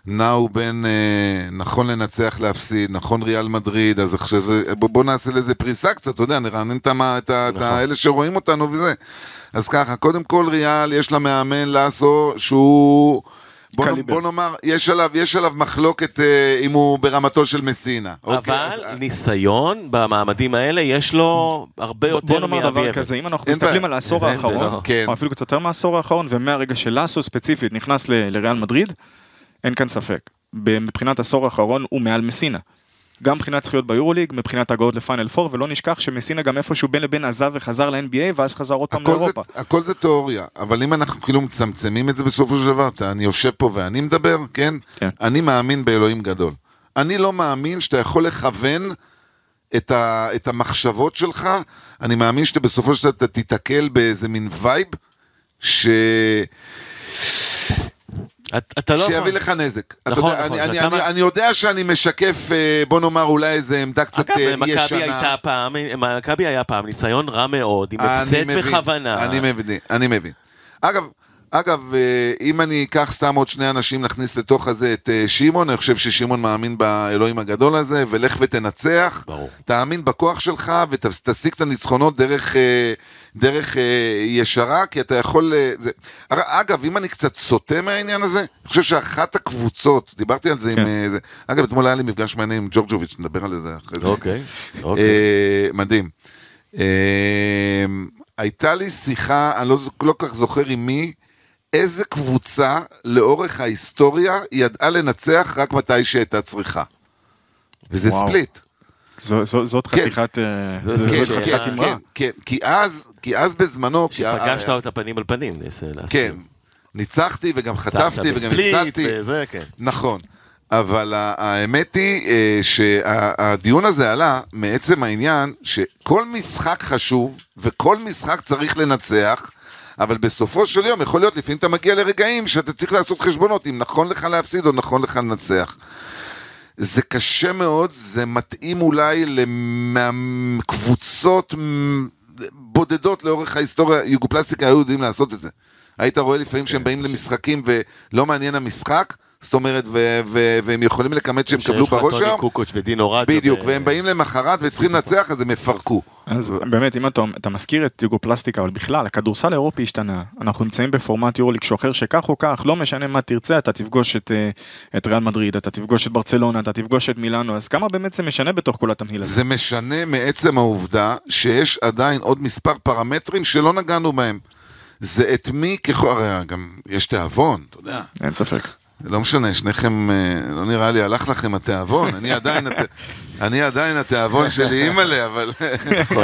ונעו בין אה, נכון לנצח להפסיד, נכון ריאל מדריד, אז עכשיו זה, בוא, בוא נעשה לזה פריסה קצת, אתה יודע, נרענן את, המה- את, ה- את נכון. האלה שרואים אותנו וזה. אז ככה, קודם כל ריאל, יש לה מאמן לאסו שהוא... בוא, נ-. בוא נאמר, יש עליו, יש עליו מחלוקת אה, אם הוא ברמתו של מסינה. אוקיי? אבל אז- ניסיון במעמדים האלה יש לו הרבה בוא יותר נאמר מאבי דבר אבן. כזה, אם אנחנו מסתכלים. על העשור האחרון, לא- כן. או אפילו קצת יותר מהעשור האחרון, ומהרגע שלאסו ספציפית נכנס ל- לריאל מדריד, אין כאן ספק. מבחינת העשור האחרון הוא מעל מסינה. גם מבחינת זכויות ביורוליג, מבחינת הגעות לפיינל 4, ולא נשכח שמסינה גם איפשהו בין לבין עזב וחזר ל-NBA, ואז חזר עוד פעם הכל זה, לאירופה. הכל זה תיאוריה, אבל אם אנחנו כאילו מצמצמים את זה בסופו של דבר, אתה, אני יושב פה ואני מדבר, כן? כן. אני מאמין באלוהים גדול. אני לא מאמין שאתה יכול לכוון את, ה, את המחשבות שלך, אני מאמין שאתה בסופו של דבר אתה תיתקל באיזה מין vibe, ש... את- אתה לא שיביא יכול. לך נזק. נכון, יודע, נכון, אני, אני, אני, מה- אני יודע שאני משקף, אה, בוא נאמר, אולי איזה עמדה קצת אגב, אה, מכבי ישנה. הייתה פעם, מכבי היה פעם ניסיון רע מאוד, עם הפסד בכוונה. אני מבין, אני מבין. אגב, אגב, אה, אם אני אקח סתם עוד שני אנשים להכניס לתוך הזה את אה, שמעון, אני חושב ששמעון מאמין באלוהים הגדול הזה, ולך ותנצח. ברור. תאמין בכוח שלך ותשיג את הניצחונות דרך, אה, דרך אה, ישרה, כי אתה יכול... אה, זה... אגב, אם אני קצת סוטה מהעניין הזה, אני חושב שאחת הקבוצות, דיברתי על זה כן. עם... אה, זה... אגב, אתמול היה לי מפגש מעניין עם ג'ורג'וביץ', נדבר על זה אחרי זה. אוקיי, אוקיי. אה, מדהים. אה, הייתה לי שיחה, אני לא, לא כך זוכר עם מי, איזה קבוצה לאורך ההיסטוריה ידעה לנצח רק מתי שהייתה צריכה. וזה וואו. ספליט. זו- זו- זאת כן. חתיכת אה, כן, כן. כן, כן, כי אז, כי אז בזמנו, שפגשת אותה פנים על פנים, נעשה. כן, ניצחתי וגם חטפתי וגם הפסדתי. וזה, כן. נכון. אבל האמת היא אה, שהדיון הזה עלה מעצם העניין שכל משחק חשוב וכל משחק צריך לנצח, אבל בסופו של יום יכול להיות לפעמים אתה מגיע לרגעים שאתה צריך לעשות חשבונות אם נכון לך להפסיד או נכון לך לנצח. זה קשה מאוד, זה מתאים אולי לקבוצות בודדות לאורך ההיסטוריה, יוגופלסטיקה היו יודעים לעשות את זה. היית רואה לפעמים שהם באים למשחקים ולא מעניין המשחק, זאת אומרת, ו- ו- והם יכולים לכמת שהם יקבלו שיש לך בראש טוני היום, קוקוץ' ודינו רדיו. בדיוק, ו- והם באים למחרת וצריכים לנצח, אז הם יפרקו. אז באמת, אם אתה, אתה מזכיר את יוגופלסטיקה, אבל בכלל, הכדורסל האירופי השתנה. אנחנו נמצאים בפורמט יורוליג שוחר שכך או כך, לא משנה מה תרצה, אתה תפגוש את, אה, את ריאל מדריד, אתה תפגוש את ברצלונה, אתה תפגוש את מילאנו, אז כמה באמת זה משנה בתוך כל התמהיל הזה? זה משנה מעצם העובדה שיש עדיין עוד מספר פרמטרים שלא נגענו בהם. זה את מי ככל... הרי גם יש תיאבון, אתה יודע. אין ספק. לא משנה, שניכם, אה, לא נראה לי הלך לכם התיאבון, אני עדיין, אני עדיין התיאבון שלי אימא'לה, אבל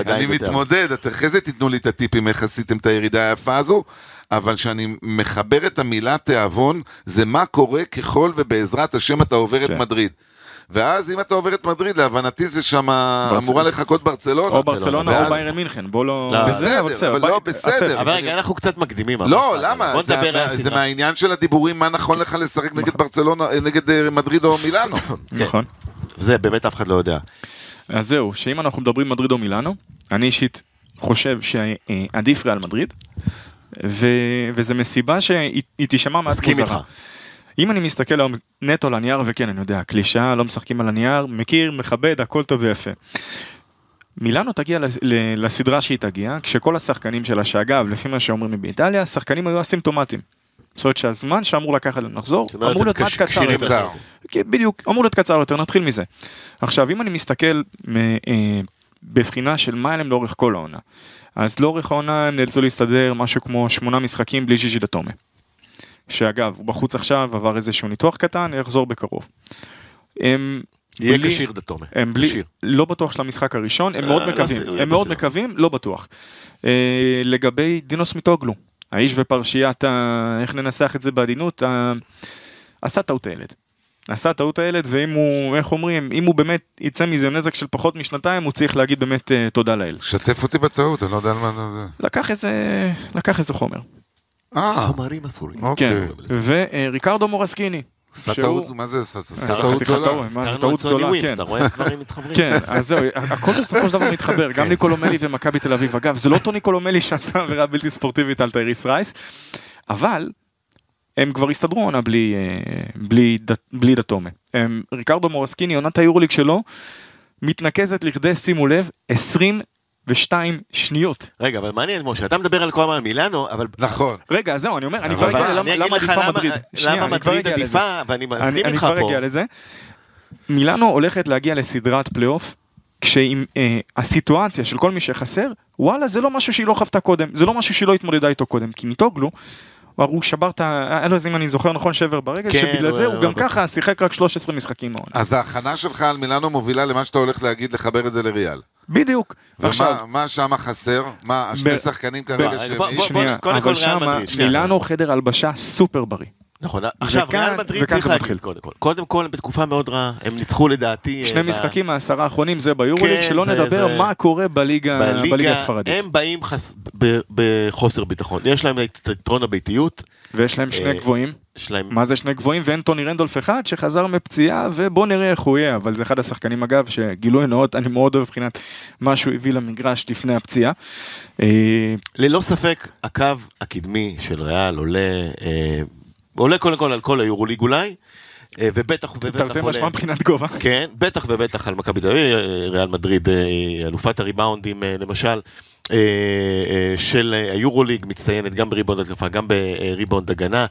אני. מתמודד, אחרי זה תיתנו לי את הטיפים איך עשיתם את הירידה היפה הזו, אבל כשאני מחבר את המילה תיאבון, זה מה קורה ככל ובעזרת השם אתה עובר את כן. מדריד. ואז אם אתה עובר את מדריד, להבנתי זה שם אמורה לחכות ברצלונה. או ברצלונה ואז- או ביירן מינכן, בוא לא... לא. בסדר, אבל לא בסדר. אבל רגע, אנחנו קצת מקדימים. לא, אבל- למה? בוא זה. מהעניין של הדיבורים, מה נכון לך לשחק נגד ברצלונה, אה, נגד אה, מדריד או מילאנו. נכון. זה באמת אף אחד לא יודע. אז זהו, שאם אנחנו מדברים מדריד או מילאנו, אני אישית חושב שעדיף ריאל מדריד, ו... וזה מסיבה שהיא היא תישמע מעט מסכים מוזרה. איתך. אם אני מסתכל היום נטו על הנייר, וכן, אני יודע, קלישאה, לא משחקים על הנייר, מכיר, מכבד, הכל טוב ויפה. מילאנו תגיע לסדרה שהיא תגיע, כשכל השחקנים שלה, שאגב, לפי מה שאומרים לי באיטליה, השחקנים היו אסימפטומטיים. זאת אומרת שהזמן שאמור לקחת להם לחזור, אמור להיות קש- קצר יותר. כן, בדיוק, אמור להיות קצר יותר, נתחיל מזה. עכשיו, אם אני מסתכל אה, בבחינה של מה להם לאורך כל העונה, אז לאורך העונה הם נאלצו להסתדר משהו כמו שמונה משחקים בלי ז'יז'י דתומה. שאגב, הוא בחוץ עכשיו, עבר איזשהו ניתוח קטן, יחזור בקרוב. הם יהיה בלי- כשיר דתומה. הם בלי, כשיר. לא בטוח של המשחק הראשון, הם אה, מאוד לא מקווים, הם מאוד. מקווים, לא בטוח. אה, לגבי דינוס מיטוגלו, האיש ופרשיית. איך ננסח את זה בעדינות. עשה טעות הילד. עשה טעות הילד, ואם הוא, איך אומרים, אם הוא באמת יצא מזה נזק של פחות משנתיים, הוא צריך להגיד באמת אה, תודה לאל. שתף אותי בטעות, אני לא יודע על מה זה. לקח איזה, לקח איזה חומר. אה, חומרים אסורים. כן, אוקיי. וריקרדו מורסקיני. טעות, מה זה עשה? עשה אה, גדולה. סוני גדולה, כן. אתה רואה דברים מתחברים? כן, אז זהו, הכל בסופו של דבר מתחבר, גם ניקולומלי ומכבי תל אביב. אגב, זה לא אותו ניקולומלי שעשה עבירה בלתי ספורטיבית על טייריס רייס, אבל הם כבר הסתדרו עונה בלי, אה, בלי, ד- בלי דתומה. הם- ריקרדו מורסקיני, עונת היורוליג שלו, מתנקזת לכדי, שימו לב, 22 שניות. רגע, אבל מעניין, משה, אתה מדבר על כל הזמן על מילאנו, אבל... נכון. רגע, אז זהו, אני אומר, אני כבר אגיע ללמה אני למה עדיפה מדריד. למה אני כבר מדריד. עדיפה, ואני אני, מסכים אני איתך כבר פה. אגיע לזה. מילאנו הולכת להגיע לסדרת פלייאוף, כשעם אה, הסיטואציה של כל מי שחסר, וואלה זה לא משהו שהיא לא חוותה קודם, זה לא משהו שהיא לא התמודדה איתו קודם, כי מיטוגלו, הוא- שבר את ה... היה לו איזה, אם אני זוכר נכון, שבר ברגל, כן, שבגלל זה הוא גם ככה שיחק רק 13 משחקים מהעונה. אז ההכנה שלך על מילאנו מובילה למה שאתה הולך להגיד, לחבר את זה לריאל. בדיוק. ומה מה שם חסר? מה, השני ב- שחקנים כרגע שהם... שנייה, קודם כל אבל ריאל שמה מדריד, שנייה. מילאנו חדר הלבשה סופר בריא. נכון, עכשיו ריאל מדריד וכאן צריך להגיד. קודם כל. קודם כל בתקופה מאוד רעה, הם ניצחו לדעתי... שני אה, ב- משחקים מהעשרה האחרונים זה ביורוליג, כן, שלא נדבר מה קורה בליגה הספרדית. הם באים בחוסר ביטחון. יש להם את יתרון הביתיות, ויש להם שני אה, גבוהים. יש להם... מה זה שני גבוהים ואין טוני רנדולף אחד שחזר מפציעה ובוא נראה איך הוא יהיה אבל זה אחד השחקנים אגב שגילוי נאות אני מאוד אוהב מבחינת מה שהוא הביא למגרש לפני הפציעה. אה, ללא ספק, הקו הקדמי של ריאל עולה, עולה קודם כל על כל היורוליג אולי, אה, ובטח ובטח תרתי עולה... משמע מבחינת גובה. כן, בטח ובטח על מכבי תל אביב, אה, ריאל מדריד, אה, אלופת הריבאונדים למשל, של היורוליג, מצטיינת גם בריבאונד התקפה, גם בריבאונד הגנה.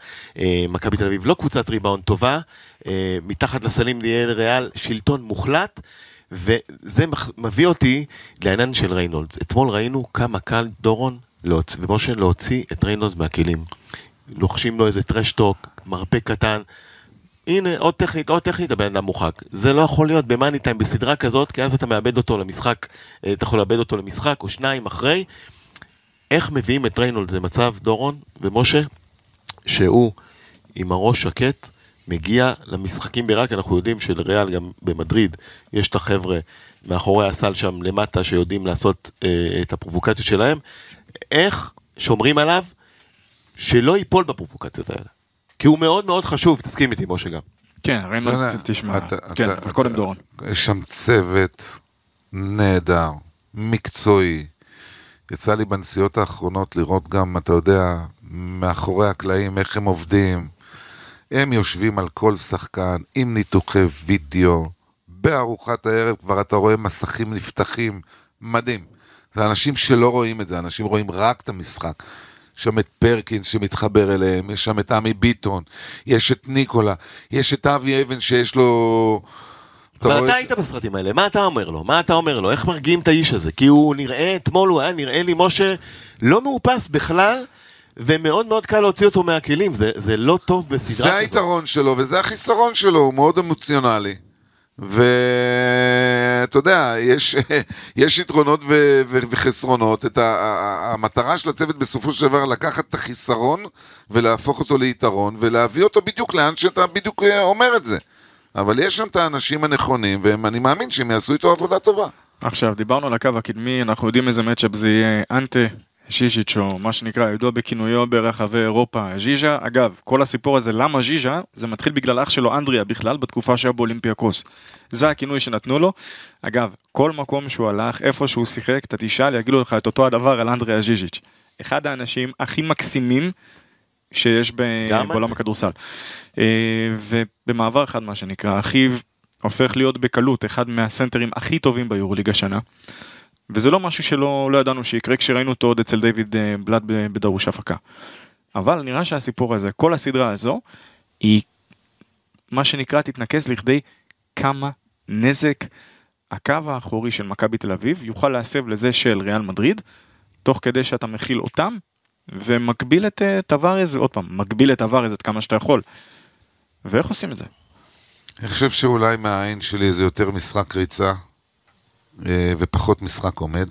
מכבי תל אביב לא קבוצת ריבאונד טובה, מתחת לסלים נהיה ריאל שלטון מוחלט. וזה מביא אותי לעניין של ריינולדס. אתמול ראינו כמה קל דורון להוצ... ומשה להוציא את ריינולדס מהכלים. לוחשים לו איזה טרשטוק, מרפק קטן. הנה, עוד טכנית, עוד טכנית, הבן אדם מורחק. זה לא יכול להיות ב money time בסדרה כזאת, כי אז אתה מאבד אותו למשחק, אה, אתה יכול לאבד אותו למשחק או שניים אחרי. איך מביאים את ריינולדס למצב, דורון ומשה, שהוא עם הראש שקט, מגיע למשחקים כי אנחנו יודעים שלריאל גם במדריד, יש את החבר'ה מאחורי הסל שם למטה שיודעים לעשות אה, את הפרובוקציות שלהם. איך שומרים עליו שלא ייפול בפרובוקציות האלה? כי הוא מאוד מאוד חשוב, תסכים איתי, משה גם. כן, לא ריינולד יודע, תשמע, אתה- כן, אבל קודם דורון. יש שם צוות נהדר, מקצועי. יצא לי בנסיעות האחרונות לראות גם, אתה יודע, מאחורי הקלעים, איך הם עובדים, הם יושבים על כל שחקן עם ניתוחי וידאו, בארוחת הערב כבר אתה רואה מסכים נפתחים, מדהים. זה אנשים שלא רואים את זה, אנשים רואים רק את המשחק. יש שם את פרקינס שמתחבר אליהם, יש שם את עמי ביטון, יש את ניקולה, יש את אבי אבן שיש לו... אבל אתה ש- היית בסרטים האלה, מה אתה אומר לו? מה אתה אומר לו? איך מרגיעים את האיש הזה? כי הוא נראה, אתמול הוא היה נראה לי, משה, לא מאופס בכלל, ומאוד מאוד קל להוציא אותו מהכלים, זה, זה לא טוב בסדרה זה כזאת. היתרון שלו וזה החיסרון שלו, הוא מאוד אמוציונלי. ואתה יודע, יש, יש יתרונות ו- ו- וחסרונות. את ה- המטרה של הצוות בסופו של דבר לקחת את החיסרון ולהפוך אותו ליתרון ולהביא אותו בדיוק לאן שאתה בדיוק אה, אומר את זה. אבל יש שם את האנשים הנכונים, ואני מאמין שהם יעשו איתו עבודה טובה. עכשיו, דיברנו על הקו הקדמי, אנחנו יודעים איזה מצ'אפ זה יהיה אנטה, ז'יז'יץ' או מה שנקרא, ידוע בכינויו ברחבי אירופה, ז'יז'ה. אגב, כל הסיפור הזה, למה ז'יז'ה? זה מתחיל בגלל אח שלו אנדריה בכלל, בתקופה שהיה באולימפיאקוס. זה הכינוי שנתנו לו. אגב, כל מקום שהוא הלך, איפה שהוא שיחק, אתה תשאל, יגידו לך את אותו הדבר על אנדריה ז'יז'יץ'. אחד האנשים הכי מקסימים שיש בעולם. הכדורסל. אה, ובמעבר אחד, מה שנקרא, אחיו הופך להיות בקלות אחד מהסנטרים הכי טובים ביורוליג השנה. וזה לא משהו שלא לא ידענו שיקרה כשראינו אותו עוד אצל דיוויד אה, בלאט בדרוש הפקה. אבל נראה שהסיפור הזה, כל הסדרה הזו, היא מה שנקרא תתנקז לכדי כמה נזק הקו האחורי של מכבי תל אביב יוכל להסב לזה של ריאל מדריד, תוך כדי שאתה מכיל אותם ומגביל את אה, טווארז, עוד פעם, מגביל את טווארז עד כמה שאתה יכול. ואיך עושים את זה? אני חושב שאולי מהעין שלי זה יותר משחק ריצה ופחות משחק עומד.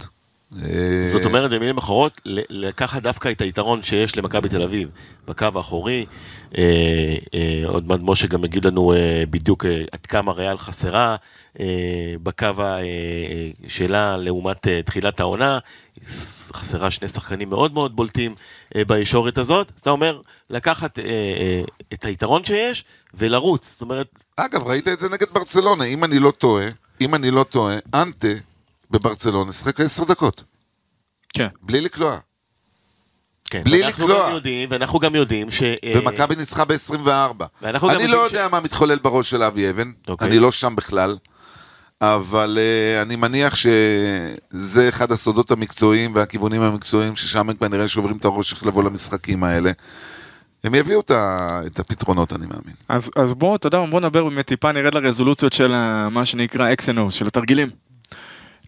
אה, זאת אומרת, במילים אחרות, לקחת דווקא את היתרון שיש למכבי תל אביב בקו האחורי. אה, אה, עוד מעט משה גם יגיד לנו אה, בדיוק אה, עד כמה ריאל חסרה אה, בקו אה, אה, שלה לעומת אה, תחילת העונה. חסרה שני שחקנים מאוד מאוד בולטים אה, בישורת הזאת. אתה אומר, לקחת אה, אה, את היתרון שיש ולרוץ. זאת אומרת, אגב, ראית את זה נגד ברצלונה, אם אני לא טועה, אם אני לא טועה, אנטה בברצלונה שיחק עשר דקות, כן. בלי לקלוע. כן, בלי ואנחנו לקלוע. גם יודעים, ואנחנו גם יודעים ש... אה, ומכבי ניצחה ב-24. ואנחנו גם אני לא ש- יודע מה מתחולל בראש של אבי אבן, אוקיי. אני לא שם בכלל, אבל uh, אני מניח שזה אחד הסודות המקצועיים והכיוונים המקצועיים ששם הם כנראה שוברים את הראש איך לבוא למשחקים האלה. הם יביאו את, הפתרונות, אני מאמין. אז, אז בוא, אתה יודע, בוא נדבר באמת טיפה, נרד לרזולוציות של מה שנקרא אקסנוס, של התרגילים.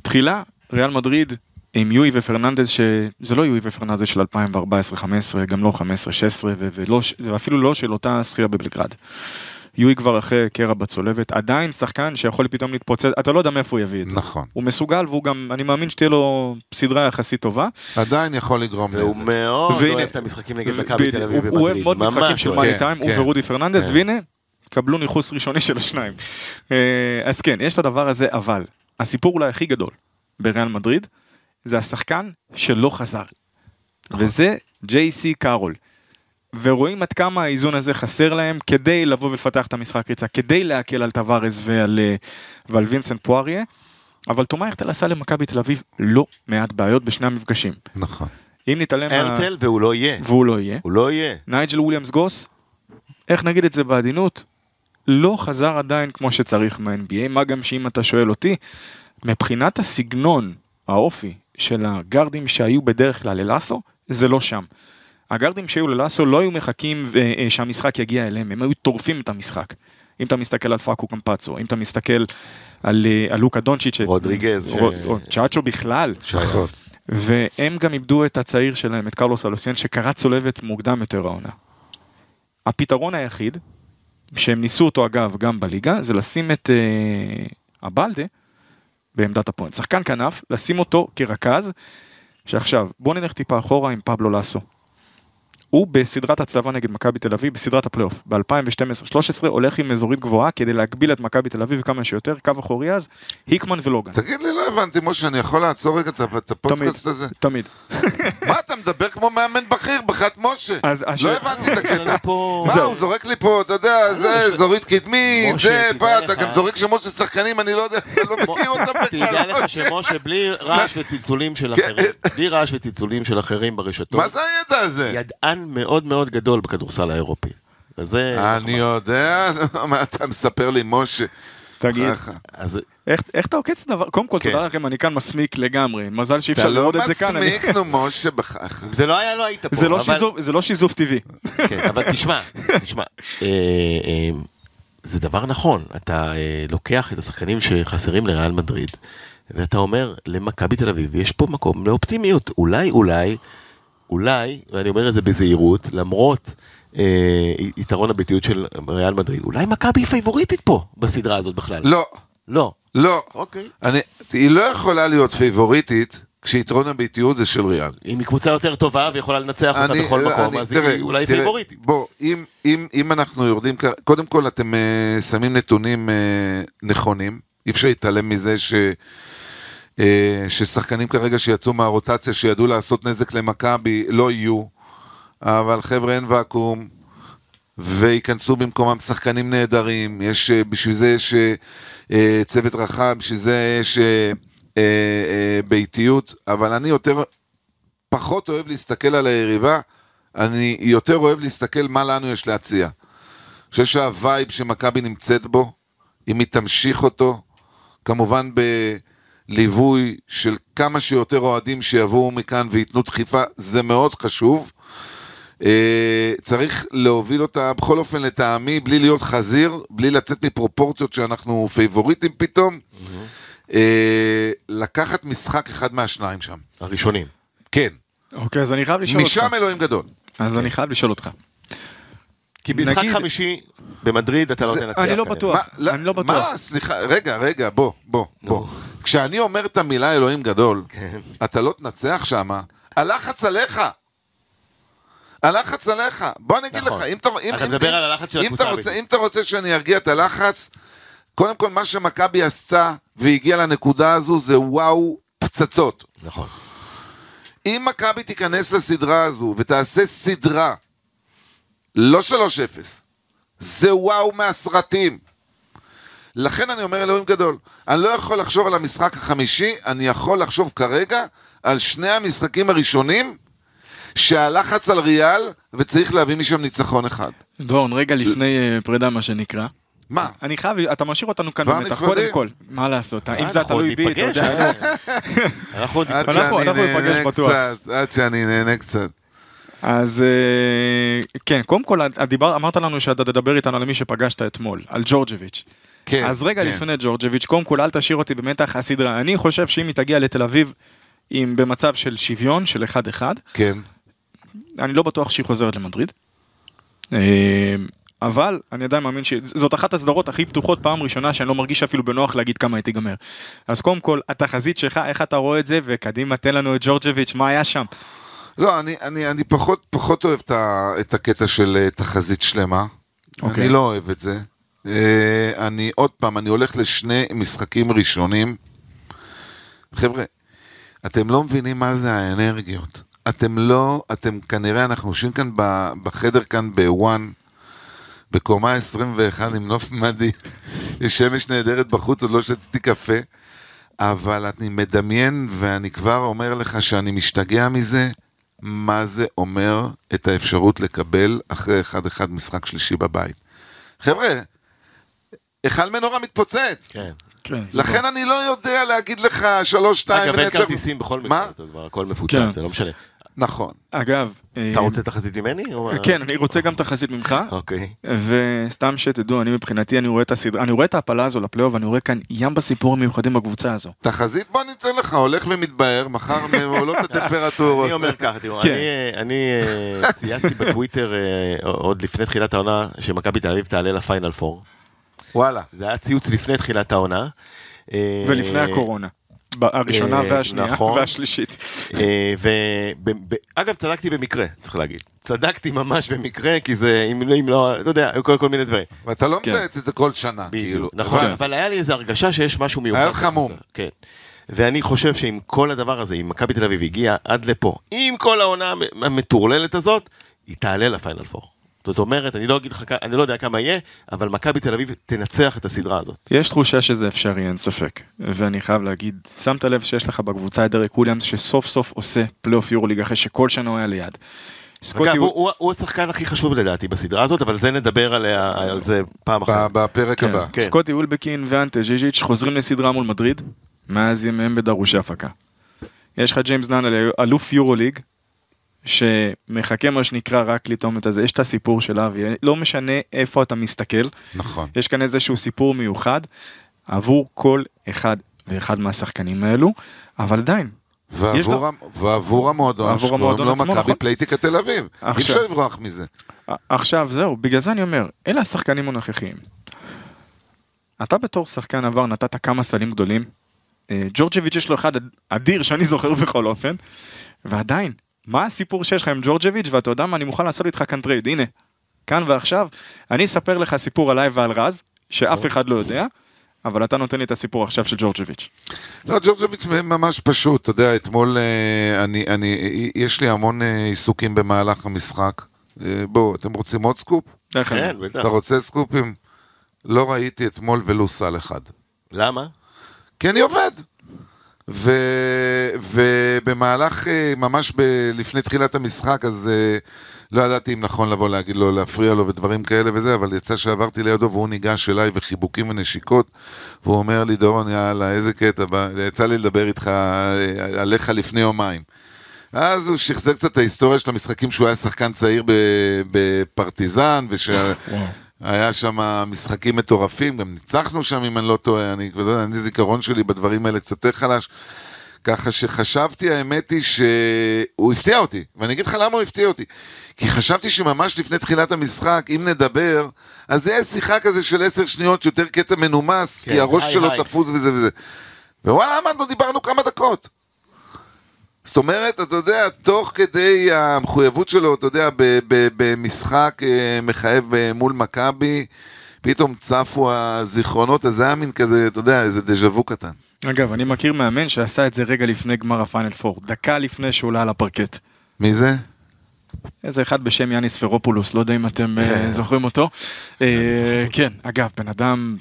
תחילה, ריאל מדריד עם יואי ופרננדז, שזה לא יואי ופרננדז של 2014-2015, גם לא 15-16, ו- ולא, ש- ואפילו לא של אותה זכייה בבלגרד. יואי כבר אחרי קרע בצולבת, עדיין שחקן שיכול פתאום להתפוצץ, אתה לא יודע מאיפה הוא יביא את זה. נכון. הוא מסוגל והוא גם, אני מאמין שתהיה לו סדרה יחסית טובה. עדיין יכול לגרום והוא נזק. מאוד והנה- אוהב את המשחקים נגד מכבי תל אביב הוא- הוא אוהב. מאוד משחקים של. money כן, time, הוא כן. ורודי פרננדס, כן. והנה, קבלו ניחוש ראשוני של השניים. אה, אז כן, יש את הדבר הזה, אבל הסיפור אולי הכי גדול בריאל מדריד, זה השחקן שלא חזר. נכון. וזה ג'ייסי קארול. ורואים עד כמה האיזון הזה חסר להם כדי לבוא ולפתח את המשחק ריצה, כדי להקל על טבארס ועל, אה, ועל וינסנט פורייה. אבל תומא הרטל עשה למכבי תל אביב לא מעט בעיות בשני המפגשים. נכון. אם נתעלם, מה- הרטל והוא לא יהיה. והוא לא יהיה, הוא לא יהיה. נייג'ל וויליאמס גוס, איך נגיד את זה בעדינות, לא חזר עדיין כמו שצריך מה-NBA, מה גם שאם אתה שואל אותי, מבחינת הסגנון, האופי של הגארדים שהיו בדרך כלל ללאסו, זה לא שם. הגארדים שהיו ללאסו לא היו מחכים אה, אה, שהמשחק יגיע אליהם, הם היו טורפים את המשחק. אם אתה מסתכל על פאקו קמפצו, אם אתה מסתכל על, אה, על לוקה דונצ'יץ', רודריגז, ש- רו- או צ'אצ'ו בכלל, שחור. והם גם איבדו את הצעיר שלהם, את קרלוס אלוסיאן, שקרא צולבת מוקדם יותר העונה. הפתרון היחיד, שהם ניסו אותו אגב גם בליגה, זה לשים את אה, הבלדה בעמדת הפוינט. שחקן כנף, לשים אותו כרכז, שעכשיו, בואו נלך טיפה אחורה עם פבלו לאסו. הוא בסדרת הצלבה נגד מכבי תל אביב, בסדרת הפלייאוף, ב-2012-2013, הולך עם אזורית גבוהה כדי להגביל את מכבי תל אביב כמה שיותר, קו אחורי אז, היקמן ולוגן. תגיד לי, לא הבנתי, משה, אני יכול לעצור רגע את הפודקאסט הזה? תמיד. מה, אתה מדבר כמו מאמן בכיר, בחת משה? לא הבנתי את הקטע. מה, הוא זורק לי פה, אתה יודע, זה יש- אזורית קדמית, זה, תדע פה, אתה לך- גם זורק שמות של שחקנים, אני לא יודע, אתה לא מכיר אותם תדע בכלל. לך משה. שמשה, בלי רעש וצלצולים של כן. אחרים, בלי רעש וצלצולים של אחרים ברשתות, מה זה הידע הזה? ידען מאוד מאוד גדול בכדורסל האירופי. זה... אני יודע, מה אתה מספר לי, משה? תגיד. אז איך איך אתה עוקץ את הדבר? קודם כל, כן. תודה לכם, אני כאן מסמיק לגמרי. מזל שאי אתה אפשר לא לראות את זה כאן. אני- מסמיק, נו, משה, בככה. זה לא היה, לא היית פה. זה לא אבל- שיזוף- זה לא שיזוף טבעי. כן, אבל תשמע, תשמע, אה, אה, זה דבר נכון, אתה אה, לוקח את השחקנים שחסרים לריאל מדריד, ואתה אומר למכבי תל אביב, יש פה מקום לאופטימיות, אולי, אולי, אולי, ואני אומר את זה בזהירות, למרות אה, יתרון הביתיות של ריאל מדריד, אולי מכבי פייבוריטית פה בסדרה הזאת בכלל. לא, לא. לא. אוקיי. אני, היא לא יכולה להיות פייבוריטית כשיתרון הביתיות זה של ריאל. אם היא קבוצה יותר טובה ויכולה לנצח אותה אני- בכל מקום, אני- אז תראה, היא אולי תראה, פייבוריטית. בוא, אם, אם, אם אנחנו יורדים, קודם כל אתם uh, שמים נתונים uh, נכונים, אי אפשר להתעלם מזה ש, uh, ששחקנים כרגע שיצאו מהרוטציה, שידעו לעשות נזק למכבי, לא יהיו, אבל חבר'ה אין ואקום, וייכנסו במקומם שחקנים נהדרים, יש, uh, בשביל זה יש uh, צוות רחב, בשביל זה יש ביתיות, אבל אני יותר פחות אוהב להסתכל על היריבה, אני יותר אוהב להסתכל מה לנו יש להציע. אני חושב שהווייב שמכבי נמצאת בו, אם היא תמשיך אותו, כמובן בליווי של כמה שיותר אוהדים שיבואו מכאן וייתנו דחיפה, זה מאוד חשוב. אה, צריך להוביל אותה, בכל אופן לטעמי, בלי להיות חזיר, בלי לצאת מפרופורציות שאנחנו פייבוריטים פתאום, אה, לקחת משחק אחד מהשניים שם. הראשונים. כן, אוקיי, אז אני חייב לשאול אותך. משם אלוהים גדול. אז אני חייב לשאול אותך. כי במשחק נגיד- חמישי במדריד אתה לא תנצח. אני לא. בטוח. מה, אני לא בטוח. מה, סליחה, רגע, רגע, בוא, בוא, בוא. כשאני אומר את המילה אלוהים גדול, כן. אתה לא תנצח שמה, הלחץ עליך. הלחץ עליך. בוא אני אגיד לך, נכון. אם אתה... אם- אתה אם- מדבר אם- על הלחץ של הקבוצה רוצה-. אם אתה רוצה שאני ארגיע את הלחץ, קודם כל מה שמכבי עשתה והגיעה לנקודה הזו זה וואו פצצות. נכון. אם מכבי תיכנס לסדרה הזו ותעשה סדרה, לא 3-0, זה וואו מהסרטים. לכן אני אומר אלוהים גדול. אני לא יכול לחשוב על המשחק החמישי, אני יכול לחשוב כרגע על שני המשחקים הראשונים שהלחץ על ריאל וצריך להביא משם ניצחון אחד. דורון, רגע לפני אה, פרידה, מה שנקרא. מה? אני חייב, אתה משאיר אותנו כאן במתח? קודם כל. מה לעשות, אם אה, זה תלוי בי, אתה יודע. אה? אנחנו ניפגש. בטוח. עד שאני נהנה קצת. אז אה, כן, קודם כל, אמרת לנו שאתה תדבר איתנו על מי שפגשת אתמול, על ג'ורג'ביץ'. כן, אז רגע כן. לפני ג'ורג'ביץ', קודם כל אל תשאיר אותי במתח הסדרה. אני חושב שאם היא תגיע לתל אביב עם במצב של שוויון, של 1-1, כן. אני לא בטוח שהיא חוזרת למדריד. אה, אבל אני עדיין מאמין שזאת אחת הסדרות הכי פתוחות פעם ראשונה שאני לא מרגיש אפילו בנוח להגיד כמה היא תיגמר. אז קודם כל, התחזית שלך, איך אתה רואה את זה, וקדימה תן לנו את ג'ורג'ביץ', מה היה שם? לא, אני, אני, אני פחות, פחות אוהב את, ה, את הקטע של אה, תחזית שלמה. אוקיי. אני לא אוהב את זה. אה, אני, עוד פעם, אני הולך לשני משחקים ראשונים. חבר'ה, אתם לא מבינים מה זה האנרגיות. אתם לא, אתם כנראה, אנחנו יושבים כאן בחדר כאן בוואן, בקומה 21 עם נוף מדהים. יש שמש נהדרת בחוץ, עוד לא שתיתי קפה. אבל אני מדמיין, ואני כבר אומר לך שאני משתגע מזה, מה זה אומר את האפשרות לקבל אחרי 1-1 משחק שלישי בבית. חבר'ה, היכל מנורה מתפוצץ. כן. כן, לכן אני לא יודע להגיד לך 3-2 אגב, אין כרטיסים בכל? מקרה, הכל כן. מפוצץ, זה לא משנה. נכון. אגב, אה, אתה רוצה תחזית ממני? כן, אני רוצה גם תחזית ממך, אוקיי. וסתם שתדעו, אני מבחינתי, אני רואה את הסדרה, אני רואה את ההפלה הזו לפלייאוף, ואני רואה כאן ים בסיפורים מיוחדים בקבוצה הזו. תחזית בוא ניתן לך, הולך ומתבהר, מחר עולות הטמפרטורות. אני אומר ככה, תראו, כן. אני, אה, אני אה, צייצתי בטוויטר אה, עוד לפני תחילת העונה שמכבי תל אביב תעלה לפיינל פור. וואלה. זה היה ציוץ לפני תחילת העונה. אה, ולפני הקורונה. ב- הראשונה אה, והשנייה נכון. והשלישית. ואגב, צדקתי במקרה, צריך להגיד. צדקתי ממש במקרה, כי זה, אם לא, אם לא, יודע, היו כל כל מיני דברים. ואתה לא כן. מצייץ את זה כל שנה, כאילו. בדיוק, נכון, אבל- אבל היה לי איזו הרגשה שיש משהו מיוחד. היה לך מום. כן. ואני חושב שעם כל הדבר הזה, אם מכבי תל אביב הגיעה עד לפה, עם כל העונה המטורללת הזאת, היא תעלה לפיינל פור. זאת אומרת, אני לא אגיד לך, אני לא יודע כמה יהיה, אבל מכבי תל אביב תנצח את הסדרה הזאת. יש תחושה שזה אפשרי, אין ספק. ואני חייב להגיד, שמת לב שיש לך בקבוצה את דרק וויליאמס, שסוף סוף עושה פלייאוף יורוליג אחרי שכל שנה הוא היה ליד. אגב, הוא... הוא- הוא הוא השחקן הכי חשוב לדעתי בסדרה הזאת, אבל זה נדבר עליה- על זה פעם אחת. בפרק כן, הבא. כן. סקוטי ווילבקין ואנטה ז'יז'יץ' חוזרים לסדרה מול מדריד, מאז ימיהם בדרושאפקה. יש לך ג'יימס דן, אלוף יורוליג, שמחכה מה שנקרא רק לטעום את הזה, יש את הסיפור של אבי, לא משנה איפה אתה מסתכל, נכון. יש כאן איזשהו סיפור מיוחד עבור כל אחד ואחד מהשחקנים האלו, אבל עדיין, ועבור המ- ועבור המועדון ועבור שקוראים לו עצמו, מכבי נכון. פלייטיקה תל אביב. אי. אפשר לברוח מזה. עכשיו זהו, בגלל זה אני אומר, אלה השחקנים הנוכחיים. אתה בתור שחקן עבר נתת כמה סלים גדולים, אה, ג'ורג'ביץ' יש לו אחד אדיר שאני זוכר בכל אופן, ועדיין, מה הסיפור שיש לך עם ג'ורג'ביץ' ואתה יודע מה, אני מוכן לעשות איתך כאן trade, הנה, כאן ועכשיו, אני אספר לך סיפור עליי ועל רז, שאף אחד לא יודע, אבל אתה נותן לי את הסיפור עכשיו של ג'ורג'ביץ'. לא, ג'ורג'וביץ' ממש פשוט, אתה יודע, אתמול אה, אני, אני, יש לי המון אה, עיסוקים במהלך המשחק. אה, בואו, אתם רוצים עוד סקופ? כן, בטח. אתה רוצה סקופים? לא ראיתי אתמול ולו סל אחד. למה? כי אני עובד. ו, ובמהלך, אה, ממש ב, לפני תחילת המשחק, אז אה, לא ידעתי אם נכון לבוא להגיד לו, להפריע לו ודברים כאלה וזה, אבל יצא שעברתי לידו והוא ניגש אליי וחיבוקים ונשיקות, והוא אומר לי, דורון, יאללה, איזה קטע, יצא לי לדבר איתך, אה, עליך לפני יומיים. אז הוא שחזר קצת את ההיסטוריה של המשחקים שהוא היה שחקן צעיר בפרטיזן, ושהיה שם משחקים מטורפים, גם ניצחנו שם אם אני לא טועה, אני כבר לא יודע, אני זיכרון שלי בדברים האלה קצת יותר חלש. ככה שחשבתי, האמת היא שהוא הפתיע אותי, ואני אגיד לך למה הוא הפתיע אותי. כי חשבתי שממש לפני תחילת המשחק, אם נדבר, אז זה שיחה כזה של עשר שניות, שיותר קטע מנומס, כן, כי הראש היי, שלו היי. תפוס וזה וזה. ווואלה, עמדנו, דיברנו כמה דקות. זאת אומרת, אתה יודע, תוך כדי המחויבות שלו, אתה יודע, במשחק אה, מחייב אה, מול מכבי, פתאום צפו הזיכרונות, אז זה היה מין כזה, אתה יודע, איזה דז'ה וו קטן. אגב, אני מכיר מאמן שעשה את זה רגע לפני גמר הפיינל פור, דקה לפני שהוא עלה על הפרקט. מי זה? איזה אחד בשם יאניס ספרופולוס, לא יודע אם אתם אה, זוכרים אותו. כן, אגב, בן אדם,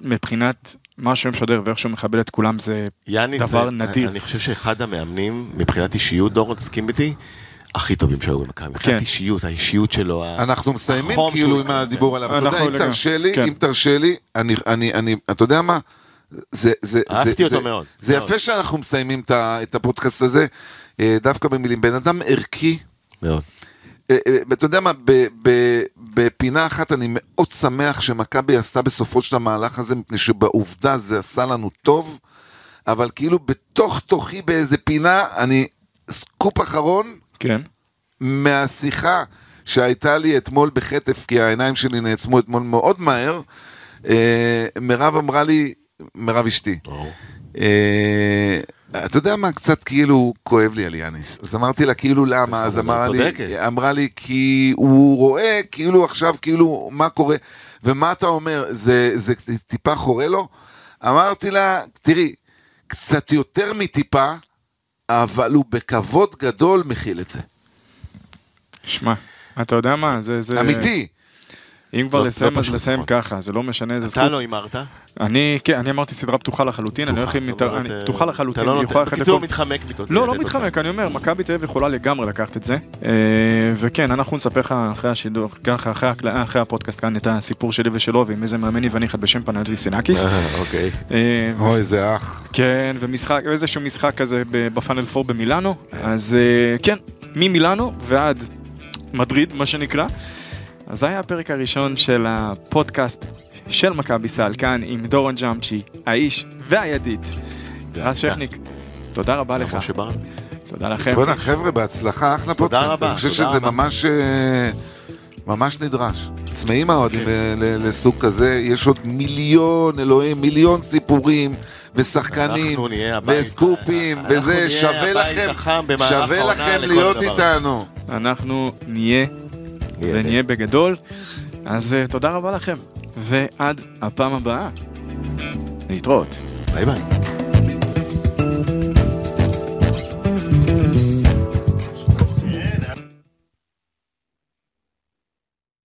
מבחינת מה שהוא משדר ואיך שהוא מכבד את כולם זה דבר זה- נדיר. אני חושב שאחד המאמנים, מבחינת אישיות, דורון, תסכים איתי, הכי טובים שהיו במכבי. מבחינת כן. אישיות, האישיות שלו. אנחנו מסיימים כאילו שהוא- עם הדיבור עליו. אתה יודע, אם תרשה לי, כן. אם תרשה לי, אני, אני, אני, אתה יודע מה? זה, זה, אהבתי זה, אותו זה, מאוד, זה מאוד. יפה שאנחנו מסיימים את הפודקאסט הזה, אה, דווקא במילים. בן אדם ערכי, מאוד. אה, אה, אתה יודע מה, בפינה אחת אני מאוד שמח שמכבי עשתה בסופו של המהלך הזה, מפני שבעובדה זה עשה לנו טוב, אבל כאילו בתוך תוכי באיזה פינה, אני, סקופ אחרון, כן. מהשיחה שהייתה לי אתמול בחטף, כי העיניים שלי נעצמו אתמול מאוד מהר, אה, מירב אמרה לי, מירב אשתי. אה, אתה יודע מה, קצת כאילו כואב לי על יאניס. אז אמרתי לה, כאילו למה? אז אמרה לי. אמרה לי, כי הוא רואה כאילו עכשיו, כאילו, מה קורה, ומה אתה אומר, זה, זה, זה טיפה חורה לו? אמרתי לה, תראי, קצת יותר מטיפה, אבל הוא בכבוד גדול מכיל את זה. שמע, אתה יודע מה, זה... זה... אמיתי. אם כבר לא- לסיים, לא אז פשוט, לסיים נכון. ככה, זה לא משנה איזה אתה זכות. לא הימרת? אני, כן, אני אמרתי סדרה פתוחה לחלוטין, אני הולך עם... זאת אומרת, אני- אה, פתוחה לחלוטין, אתה לא היא יכולה נותן, ללכת בקיצור מתחמק מתוצאה. לא, לא מתחמק, אני אומר, מכבי תל אביב יכולה לגמרי לקחת את זה. אה, וכן, אנחנו נספר לך אחרי השידור, ככה, אחרי הפודקאסט כאן, את הסיפור שלי ושלו, ועם איזה מאמן יווני אחד בשם פנאטי סינקיס. אוקיי. אה, אוי, זה אח. כן, ומשחק, איזשהו משחק כזה בפאנל 4 במילאנו, אז אה, כן, ממילאנו ועד מדריד, מה שנקרא. אז זה היה הפרק הראשון של הפודקאסט של מכבי סל, כאן עם דורון ג'אמצ'י, האיש והידית, רז שכניק. תודה רבה לך. תודה לכם. בוא'נה, חבר'ה, בהצלחה, אחלה פודקאסט. רבה, אני חושב תודה שזה רבה. ממש... אה, ממש נדרש. צמאים האוהדים ל- ל- לסוג כזה, יש עוד מיליון, אלוהים, מיליון סיפורים ושחקנים וסקופים וזה, שווה לכם, שווה לכם להיות דבר. איתנו. אנחנו נהיה ונהיה בגדול, אז אה, תודה רבה לכם, ועד הפעם הבאה. להתראות. ביי ביי.